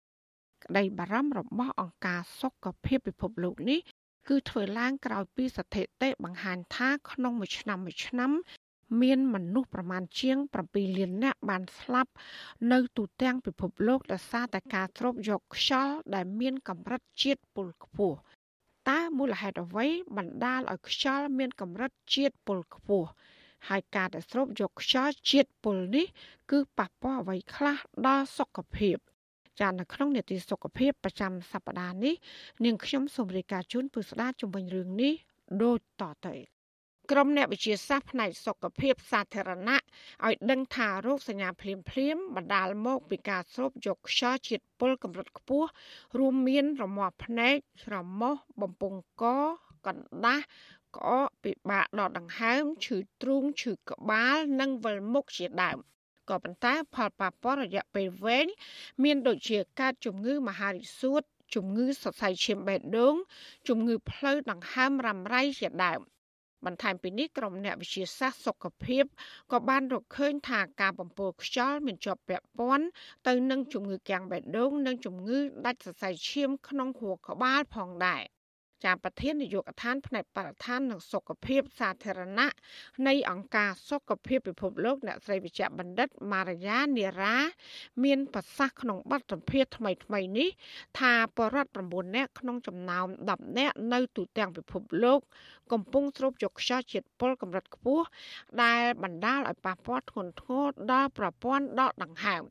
ក្តីបារម្ភរបស់អង្គការសុខភាពពិភពលោកនេះ គឺធ្វើឡើងក្រោយពីស្ថិតិបង្ហាញថាក្នុងមួយឆ្នាំមួយឆ្នាំ មានមនុស្សប្រមាណជាង7លាននាក់បានស្លាប់នៅទូទាំងពិភពលោកដោយសារតែការស្រូបយកខ្យល់ដែលមានកម្រិតជាតិពុលខ្ពស់តើមូលហេតុអ្វីបណ្ដាលឲ្យខ្យល់មានកម្រិតជាតិពុលខ្ពស់ហើយការដែលស្រូបយកខ្យល់ជាតិពុលនេះ គឺប៉ះពាល់អ្វីខ្លះដល់សុខភាព ចានៅក្នុងនេតិសុខភាពប្រចាំសប្តាហ៍នេះនាងខ្ញុំសូមរាយការណ៍ជូនពុស្ដាជំវិញរឿងនេះដូចតទៅក្រុមអ្នកវិទ្យាសាស្ត្រផ្នែកសុខភាពសាធារណៈឲ្យដឹងថារោគសញ្ញាភ្លាមភ្លាមបណ្ដាលមកពីការស្រូបយកខ្យល់ជាតិពុលកម្រិតខ្ពស់រួមមានរមាស់ភ្នែករមាស់បំពង់កកណ្ដាស់ក្អកពិបាកដកដង្ហើមឈឺទ្រូងឈឺក្បាល និងវិលមុខជាដើម ក៏ប៉ុន្តែផលប៉ះពាល់រយៈពេលវែងមានដូចជាកើតជំងឺមហារីកសួតជំងឺសរសៃឈាមបេះដូងជំងឺផ្លូវដង្ហើមរ៉ាំរ៉ៃជាដើមបន្ថែមពីនេះក្រុមអ្នកវិទ្យាសាស្ត្រសុខភាពក៏បានរកឃើញថាការបំពុលខ្យល់មានជាប់ពាក់ព័ន្ធទៅនឹងជំងឺកាំងបេះដូងនិងជំងឺដាច់សរសៃឈាមក្នុងខួរក្បាលផងដែរ ចាប្រធាននាយកដ្ឋានផ្នែកបរិស្ថាននិងសុខភាពសាធារណៈនៃអង្គការសុខភាពពិភពលោកអ្នកស្រីវិជ្ជបណ្ឌិតម៉ារយ៉ានេរ៉ាមានប្រសាសន៍ក្នុងបទសម្ភាសន៍ថ្មីថ្មីនេះ ថាបរិវត្ត9នាក់ក្នុងចំណោម10នាក់នៅទូទាំងពិភពលោក កំពុងស្រូបយកខ្យល់ជាតិពុលកម្រិតខ្ពស់ដែលបណ្ដាលឲ្យប៉ះពាល់ធ្ងន់ធ្ងរដល់ប្រព័ន្ធដកដង្ហើម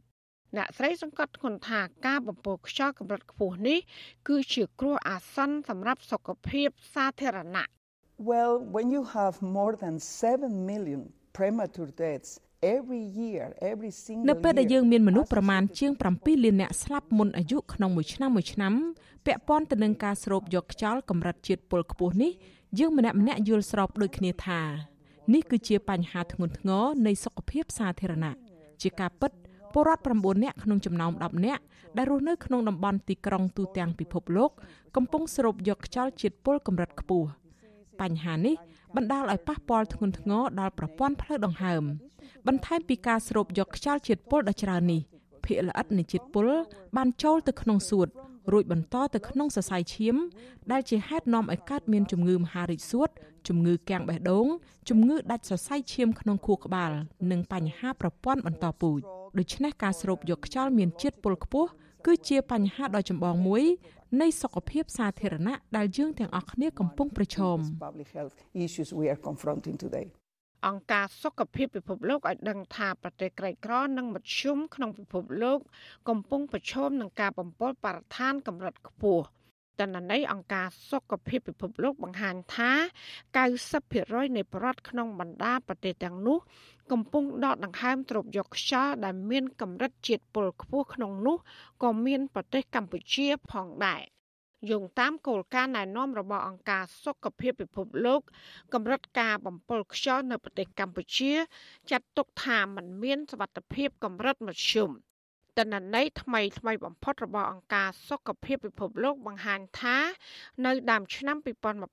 អ្នកស្រីសង្កត់ធ្ងន់ថាការបំពុលខ្យល់កម្រិតខ្ពស់នេះគឺជាគ្រោះអាសន្នសម្រាប់សុខភាពសាធារណៈ Well when you have more than 7 million premature deaths every year every single នៅពេលដែលយើងមានមនុស្សប្រមាណជាង7លានអ្នកស្លាប់មុនអាយុក្នុងមួយឆ្នាំមួយឆ្នាំពាក់ព័ន្ធទៅនឹងការស្រូបយកខ្យល់កម្រិតជាតិពុលខ្ពស់នេះយើងម្នាក់ម្នាក់យល់ស្របដូចគ្នាថា នេះគឺជាបញ្ហាធ្ងន់ធ្ងរនៃសុខភាពសាធារណៈជាការពិត ពលរដ្ឋ9នាក់ក្នុងចំណោម10នាក់ដែលរស់នៅក្នុងតំបន់ទីក្រុងទូទាំងពិភពលោកកំពុងស្រូបយកខ្យល់ជាតិពុលកម្រិតខ្ពស់បញ្ហានេះបណ្ដាលឲ្យប៉ះពាល់ធ្ងន់ធ្ងរដល់ប្រព័ន្ធផ្លូវដង្ហើមបន្ថែមពីការស្រូបយកខ្យល់ជាតិពុលដ៏ច្រើននេះភាគល្អិតនៃជាតិពុលបានចូលទៅក្នុងសួតរួចបន្តទៅក្នុងសរសៃឈាម ដែលជាហេតុនាំឲ្យកើតមានជំងឺមហារីកសួតជំងឺកាំងបេះដូងជំងឺដាច់សរសៃឈាមក្នុងខួរក្បាល និងបញ្ហាប្រព័ន្ធបន្តពូជ ដូច្នេះការស្រូបយកខ្យល់មានជាតិពុលខ្ពស់គឺជាបញ្ហាដ៏ចម្បងមួយនៃសុខភាពសាធារណៈដែលយើងទាំងអស់គ្នាកំពុងប្រឈមអង្គការសុខភាពពិភពលោកឲ្យដឹងថាប្រទេសក្រីក្រនិងមធ្យមក្នុងពិភពលោក កំពុងប្រឈមនឹងការបំពុលបរិស្ថានកម្រិតខ្ពស់ តនន័យអង្គការសុខភាពពិភពលោកបង្ហាញថា90%នៃប្រដ្ឋក្នុងបណ្ដាប្រទេសទាំងនោះ កំពុងដកដង្ហើមទ្រពយកខ្យល់ដែលមានកម្រិតជាតិពុលខ្ពស់ក្នុងនោះក៏មានប្រទេសកម្ពុជាផងដែរយោងតាមគោលការណ៍ណែនាំរបស់អង្គការសុខភាពពិភពលោកកម្រិតការបំពុលខ្យល់នៅប្រទេសកម្ពុជា ចាត់ទុកថាมันមានសវត្ថភាពកម្រិតមធ្យម ទិន្នន័យថ្មីថ្មីបំផុតរបស់អង្គការសុខភាពពិភពលោកបង្ហាញថា នៅដើមឆ្នាំ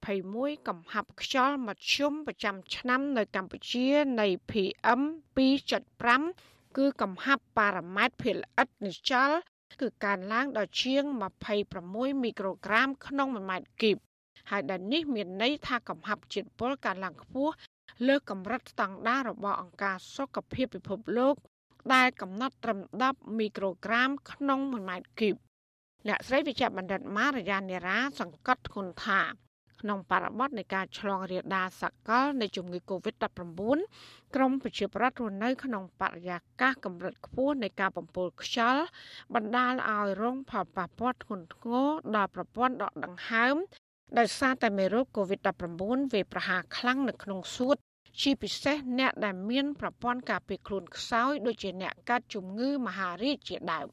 2021កំហាប់ខ្យល់មធ្យមប្រចាំឆ្នាំនៅកម្ពុជានៃ PM 2.5គឺកំហាប់ប៉ារ៉ាម៉ែត្រភាគល្អិតនិច្ឆលគឺកើនឡើងដល់ជាង26មីក្រូក្រាមក្នុង1ម៉ែត្រគីបហើយដែលនេះមានន័យថាកំហាប់ជាតិពុលកើនឡើងខ្ពស់លើកម្រិតស្តង់ដាររបស់អង្គការសុខភាពពិភពលោក ដែលកំណត់ត្រឹម10មីក្រូក្រាម ក្នុង1ម៉ែត្រគីបអ្នកស្រីវិជ្ជបណ្ឌិតម៉ារយ៉ានេរ៉ាសង្កត់ធ្ងន់ថាក្នុងបរិបទនៃការឆ្លងរាលដាលសកលនៃជំងឺ Covid-19 ក្រមប្រជាប្រដ្ឋរស់នៅក្នុងបរិយាកាសកម្រិតខ្ពស់នៃការបំពុលខ្យល់បណ្ដាលឲ្យរងផលប៉ះពាល់ធ្ងន់ធ្ងរដល់ប្រព័ន្ធដកដង្ហើមដោយសារតែមេរោគ Covid-19 វាយប្រហារខ្លាំងនៅក្នុងសួត ជាពិសេសអ្នកដែលមានប្រព័ន្ធការពារខ្លួនខ្សោយដូចជាអ្នកកើតជំងឺមហារីកជាដើម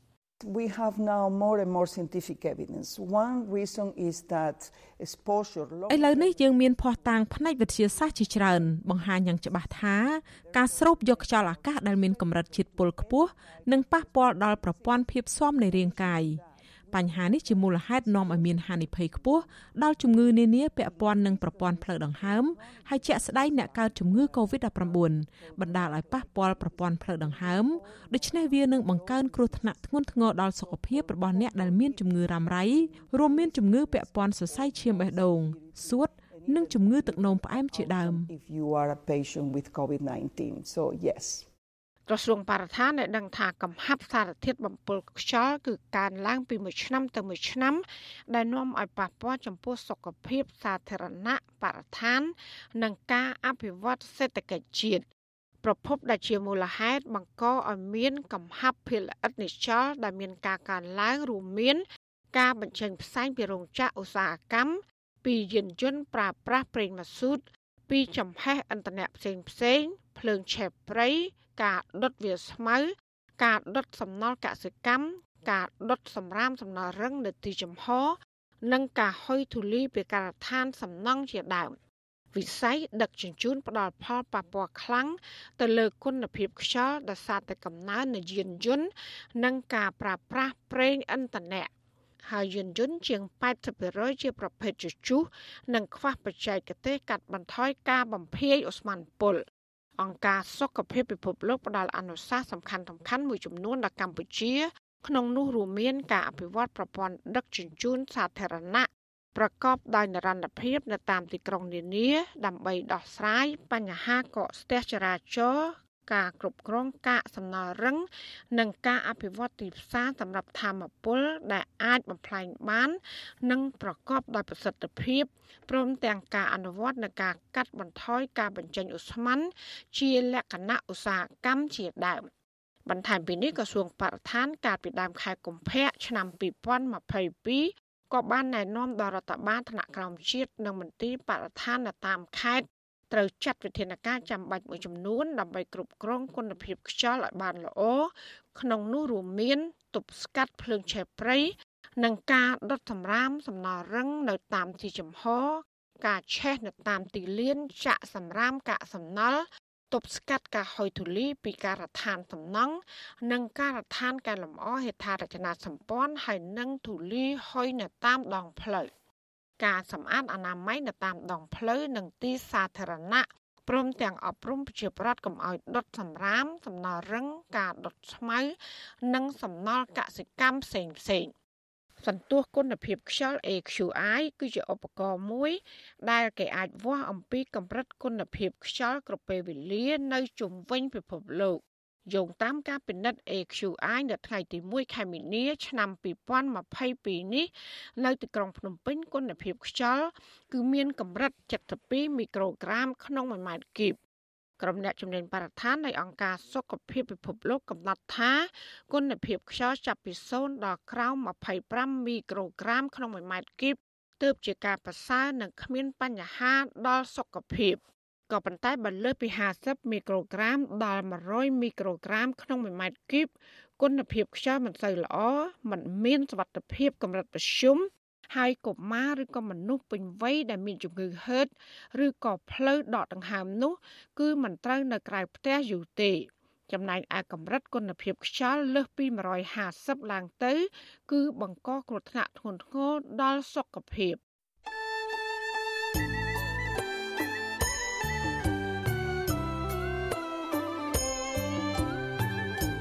We have now more and more scientific evidence. One reason is that exposure ឥឡូវនេះយើងមានភស្តុតាងផ្នែកវិទ្យាសាស្ត្រជាច្រើន បង្ហាញយ៉ាងច្បាស់ថាការស្រូបយកខ្យល់អាកាសដែលមានកម្រិតជាតិពុលខ្ពស់នឹងប៉ះពាល់ដល់ប្រព័ន្ធភាពស៊ាំនៃរាងកាយ។ បញ្ហានេះជាមូលហេតុនាំឲ្យមានហានិភ័យខ្ពស់ដល់ជំងឺនានាពាក់ព័ន្ធនឹងប្រព័ន្ធផ្លូវដង្ហើមហើយជាក់ស្ដែងអ្នកកើតជំងឺ Covid-19 បណ្ដាលឲ្យប៉ះពាល់ប្រព័ន្ធផ្លូវដង្ហើមដូច្នេះវានឹងបង្កើនគ្រោះថ្នាក់ធ្ងន់ធ្ងរដល់សុខភាពរបស់អ្នកដែលមានជំងឺរ៉ាំរ៉ៃរួមមានជំងឺពាក់ព័ន្ធសរសៃឈាមបេះដូងសួតនិងជំងឺទឹកនោមផ្អែមជាដើម if you are a patient with COVID-19 so yes ក្រសួងបរិស្ថានបានដឹងថាកំហាប់សារធាតុបំពុលខ្យល់គឺកើនឡើងពីមួយឆ្នាំទៅមួយឆ្នាំ ដែលនាំឲ្យប៉ះពាល់ចំពោះសុខភាពសាធារណៈបរិស្ថាន និងការអភិវឌ្ឍសេដ្ឋកិច្ចជាតិប្រភពដែលជាមូលហេតុបង្កឲ្យមានកំហាប់ភាគល្អិតនិច្ឆលដែលមានការកើនឡើងរួមមាន ការបញ្ចេញផ្សែងពីរោងចក្រឧស្សាហកម្មពីយានយន្តប្រើប្រាស់ប្រេងម៉ាស៊ូតពីចំហេះឥន្ធនៈផ្សេងផ្សេងភ្លើងឆេះព្រៃ ការដុតវាស្មៅ ការដុតសំណល់កសិកម្មការដុតសម្រាមសំណល់រឹងនៅទីចំហនិងការហុយធូលីពីការដ្ឋានសំណង់ជាដើមវិស័យដឹកជញ្ជូនផ្ដល់ផលប៉ះពាល់ខ្លាំងទៅលើគុណភាពខ្យល់ដោយសារតែកំណើននៃយានយន្តនិងការប្រើប្រាស់ប្រេងឥន្ធនៈហើយយានយន្តជាង80%ជាប្រភេទជជុះនិងខ្វះបច្ចេកទេសកាត់បន្ថយការបំភាយអូស្មန်ពុល អង្គការសុខភាពពិភពលោកផ្ដល់អនុសាសន៍សំខាន់សំខាន់មួយចំនួនដល់កម្ពុជា ក្នុងនោះរួមមានការអភិវឌ្ឍប្រព័ន្ធដឹកជញ្ជូនសាធារណៈប្រកបដោយនិរន្តរភាពនៅតាមទីក្រុងនានា ដើម្បីដោះស្រាយបញ្ហាកកស្ទះចរាចរណ៍ ការគ្រប់គ្រងកាកសំណល់រឹង និងការអភិវឌ្ឍទីផ្សារសម្រាប់ធម្មពលដែលអាចបំផ្លាញបាន និងប្រកបដោយប្រសិទ្ធភាពព្រមទាំងការអនុវត្តនៃការកាត់បន្ថយការបញ្ចេញឧស្ម័នជាលក្ខណៈឧស្សាហកម្មជាដើមបន្ថែមពីនេះក្រសួងបរិស្ថានកាលពីដើមខែកុម្ភៈឆ្នាំ2022ក៏បានណែនាំដល់រដ្ឋបាលថ្នាក់ក្រោមជាតិនិងមន្ទីរបរិស្ថាននៅតាមខេត្ត ត្រូវចាត់វិធានការចាំបាច់មួយចំនួនដើម្បីគ្រប់គ្រងគុណភាពខ្យល់ឲ្យបានល្អក្នុងនោះរួមមានទប់ស្កាត់ភ្លើងឆេះព្រៃនិងការដុតសម្រាមសំណល់រឹងនៅតាមទីចំហ ការឆេះនៅតាមទីលានចាក់សម្រាមកាកសំណល់ទប់ស្កាត់ការហុយធូលីពីការដ្ឋានសំណង់និងការដ្ឋានកែលម្អហេដ្ឋារចនាសម្ព័ន្ធហើយនិងធូលីហុយនៅតាមដងផ្លូវ។ ការសម្អាតអនាម័យនៅតាមដងផ្លូវនិងទីសាធារណៈព្រមទាំងអប់រំប្រជាប្រដ្ឋកុំឲ្យដុតសម្រាម សំណល់រឹងការដុតស្មៅនិងសំណល់កសិកម្មផ្សេងផ្សេងសន្ទុះគុណភាពខ្យល់ AQI គឺជាឧបករណ៍មួយ ដែលគេអាចវាស់អំពីកម្រិតគុណភាពខ្យល់គ្រប់ពេលវេលានៅជុំវិញពិភពលោក យោងតាមការពិនិត្យ AQI នៅថ្ងៃទី1ខែមីនា ឆ្នាំ2022នេះនៅទីក្រុងភ្នំពេញគុណភាពខ្យល់គឺមានកម្រិត72មីក្រូក្រាមក្នុង1ម៉ែត្រគីបក្រុមអ្នកជំនាញបរិស្ថាននៃអង្គការសុខភាពពិភពលោកកំណត់ថាគុណភាពខ្យល់ចាប់ពី0ដល់ក្រោម25មីក្រូក្រាមក្នុង1ម៉ែត្រគីបទើបជាការប្រសើរនិងគ្មានបញ្ហាដល់សុខភាព។ ក៏ប៉ុន្តែបើលើសពី50មីក្រូក្រាមដល់100មីក្រូក្រាមក្នុង1ម៉ែត្រគីបគុណភាពខ្យល់មិនសូវល្អมันមានសុវត្ថិភាពកម្រិតប្រឈមហើយកុមារឬក៏មនុស្សពេញវ័យដែលមានជំងឺហឺតឬក៏ផ្លូវដកដង្ហើមនោះ គឺមិនត្រូវនៅក្រៅផ្ទះយូរទេចំណែកឯកម្រិតគុណភាពខ្យល់លើសពី150ឡើងទៅ គឺបង្កគ្រោះថ្នាក់ធ្ងន់ធ្ងរដល់សុខភាព